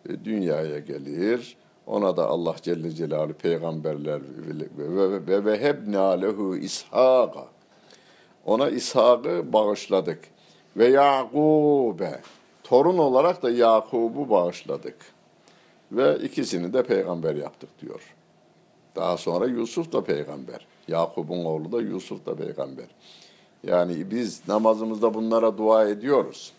e, dünyaya gelir. Ona da Allah Celle Celaluhu peygamberler ve ve ve hebna lehu. Ona İshak'ı bağışladık. Ve Yakub'e. Torun olarak da Yakub'u bağışladık. Ve ikisini de peygamber yaptık diyor. Daha sonra Yusuf da peygamber. Yakub'un oğlu da Yusuf da peygamber. Yani biz namazımızda bunlara dua ediyoruz.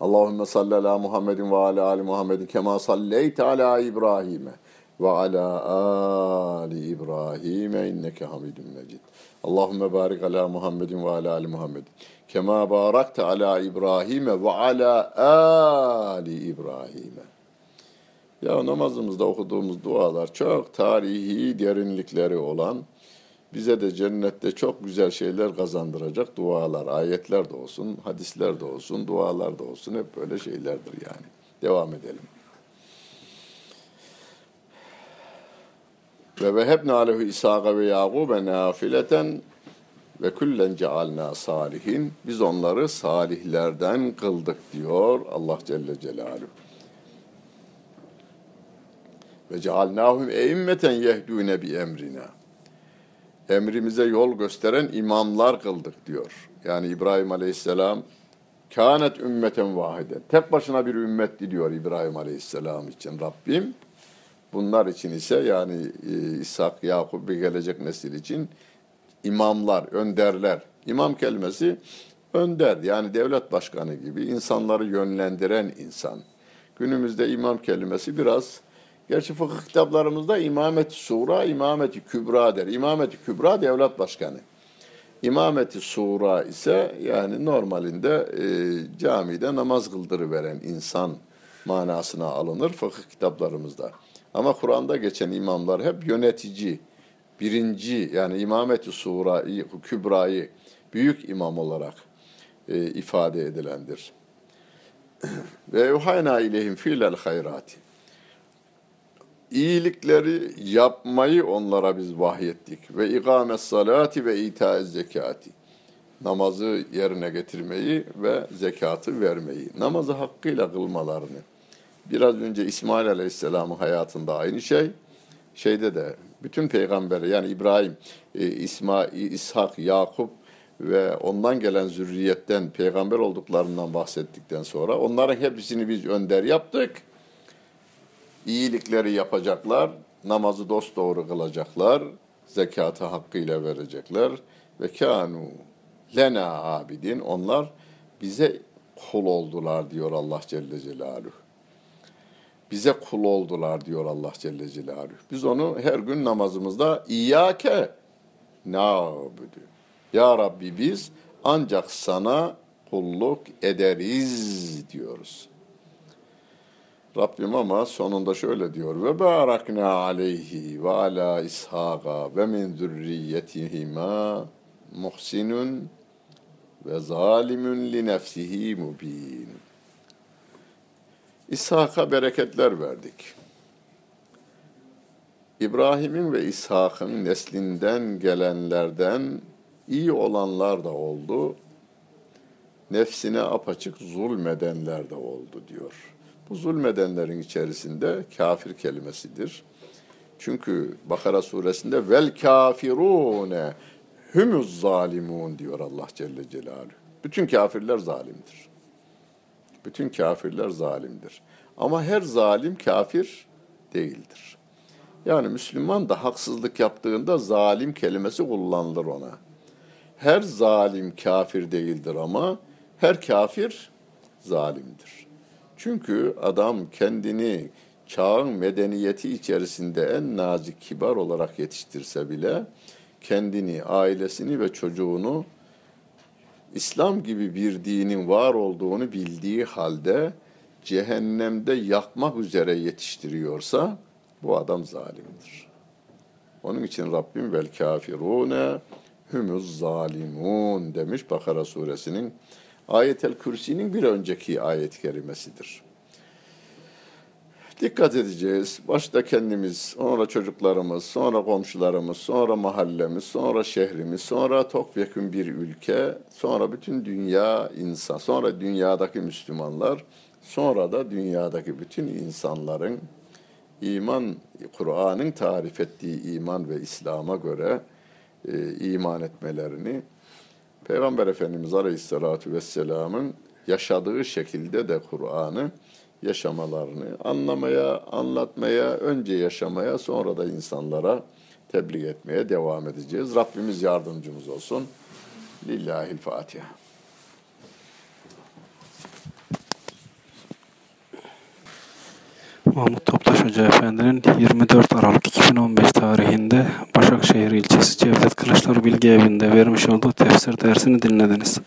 Allahümme salli ala Muhammedin ve ala ali Muhammedin kema salleyte ala İbrahim'e ve ala ali İbrahim'e inneke hamidun mecid. Allahümme barik ala Muhammedin ve ala ali Muhammedin kema barakte ala İbrahim'e ve ala ali İbrahim'e. Ya namazımızda okuduğumuz dualar çok tarihi derinlikleri olan bize de cennette çok güzel şeyler kazandıracak dualar, ayetler de olsun, hadisler de olsun, dualar da olsun hep böyle şeylerdir yani. Devam edelim. Ve vehebne alehu İsa'ga ve Yakub'e nafileten ve küllen cealna salihin. Biz onları salihlerden kıldık diyor Allah Celle Celaluhu. Ve cealnahum eimmeten yehdûne bi emrina emrimize yol gösteren imamlar kıldık diyor. Yani İbrahim Aleyhisselam kânet ümmeten vahide. Tek başına bir ümmetti diyor İbrahim Aleyhisselam için Rabbim. Bunlar için ise yani e, İshak, Yakup ve gelecek nesil için imamlar, önderler. İmam kelimesi önder yani devlet başkanı gibi insanları yönlendiren insan. Günümüzde imam kelimesi biraz Gerçi fıkıh kitaplarımızda imamet sura, imameti kübra der. İmameti kübra devlet başkanı. İmameti sura ise yani normalinde e, camide namaz kıldırıveren insan manasına alınır fıkıh kitaplarımızda. Ama Kur'an'da geçen imamlar hep yönetici, birinci yani imameti sura, kübrayı büyük imam olarak e, ifade edilendir. <clears throat> Ve yuhayna ilehim filel hayrati iyilikleri yapmayı onlara biz vahyettik. Ve ikamet salati ve ita zekati. Namazı yerine getirmeyi ve zekatı vermeyi. Namazı hakkıyla kılmalarını. Biraz önce İsmail Aleyhisselam'ın hayatında aynı şey. Şeyde de bütün peygamber yani İbrahim, e, İsmail, İshak, Yakup ve ondan gelen zürriyetten peygamber olduklarından bahsettikten sonra onların hepsini biz önder yaptık iyilikleri yapacaklar, namazı dosdoğru kılacaklar, zekatı hakkıyla verecekler ve kanu lena abidin onlar bize kul oldular diyor Allah Celle Celaluhu. Bize kul oldular diyor Allah Celle Celaluhu. Biz onu her gün namazımızda İyyâke nâbüdü. Ya Rabbi biz ancak sana kulluk ederiz diyoruz. Rabbim ama sonunda şöyle diyor ve barakna aleyhi ve ala ishaqa ve min zürriyetihima muhsinun ve zalimun li nefsihi mubin. İshak'a bereketler verdik. İbrahim'in ve İshak'ın neslinden gelenlerden iyi olanlar da oldu. Nefsine apaçık zulmedenler de oldu diyor. Bu zulmedenlerin içerisinde kafir kelimesidir. Çünkü Bakara suresinde vel kafirune humuz zalimun diyor Allah Celle Celaluhu. Bütün kafirler zalimdir. Bütün kafirler zalimdir. Ama her zalim kafir değildir. Yani Müslüman da haksızlık yaptığında zalim kelimesi kullanılır ona. Her zalim kafir değildir ama her kafir zalimdir. Çünkü adam kendini çağın medeniyeti içerisinde en nazik kibar olarak yetiştirse bile kendini, ailesini ve çocuğunu İslam gibi bir dinin var olduğunu bildiği halde cehennemde yakmak üzere yetiştiriyorsa bu adam zalimdir. Onun için Rabbim vel kafirune humuz zalimun demiş Bakara suresinin Ayetel Kürsi'nin bir önceki ayet-i kerimesidir. Dikkat edeceğiz. Başta kendimiz, sonra çocuklarımız, sonra komşularımız, sonra mahallemiz, sonra şehrimiz, sonra topyekun bir ülke, sonra bütün dünya insan, sonra dünyadaki Müslümanlar, sonra da dünyadaki bütün insanların iman, Kur'an'ın tarif ettiği iman ve İslam'a göre e, iman etmelerini, Peygamber Efendimiz Aleyhisselatü Vesselam'ın yaşadığı şekilde de Kur'an'ı yaşamalarını anlamaya, anlatmaya, önce yaşamaya, sonra da insanlara tebliğ etmeye devam edeceğiz. Rabbimiz yardımcımız olsun. Lillahil Fatiha. Mahmut Toptaş Hoca Efendi'nin 24 Aralık 2015 tarihinde Başakşehir ilçesi Cevdet Kılıçlar Bilgi Evi'nde vermiş olduğu tefsir dersini dinlediniz.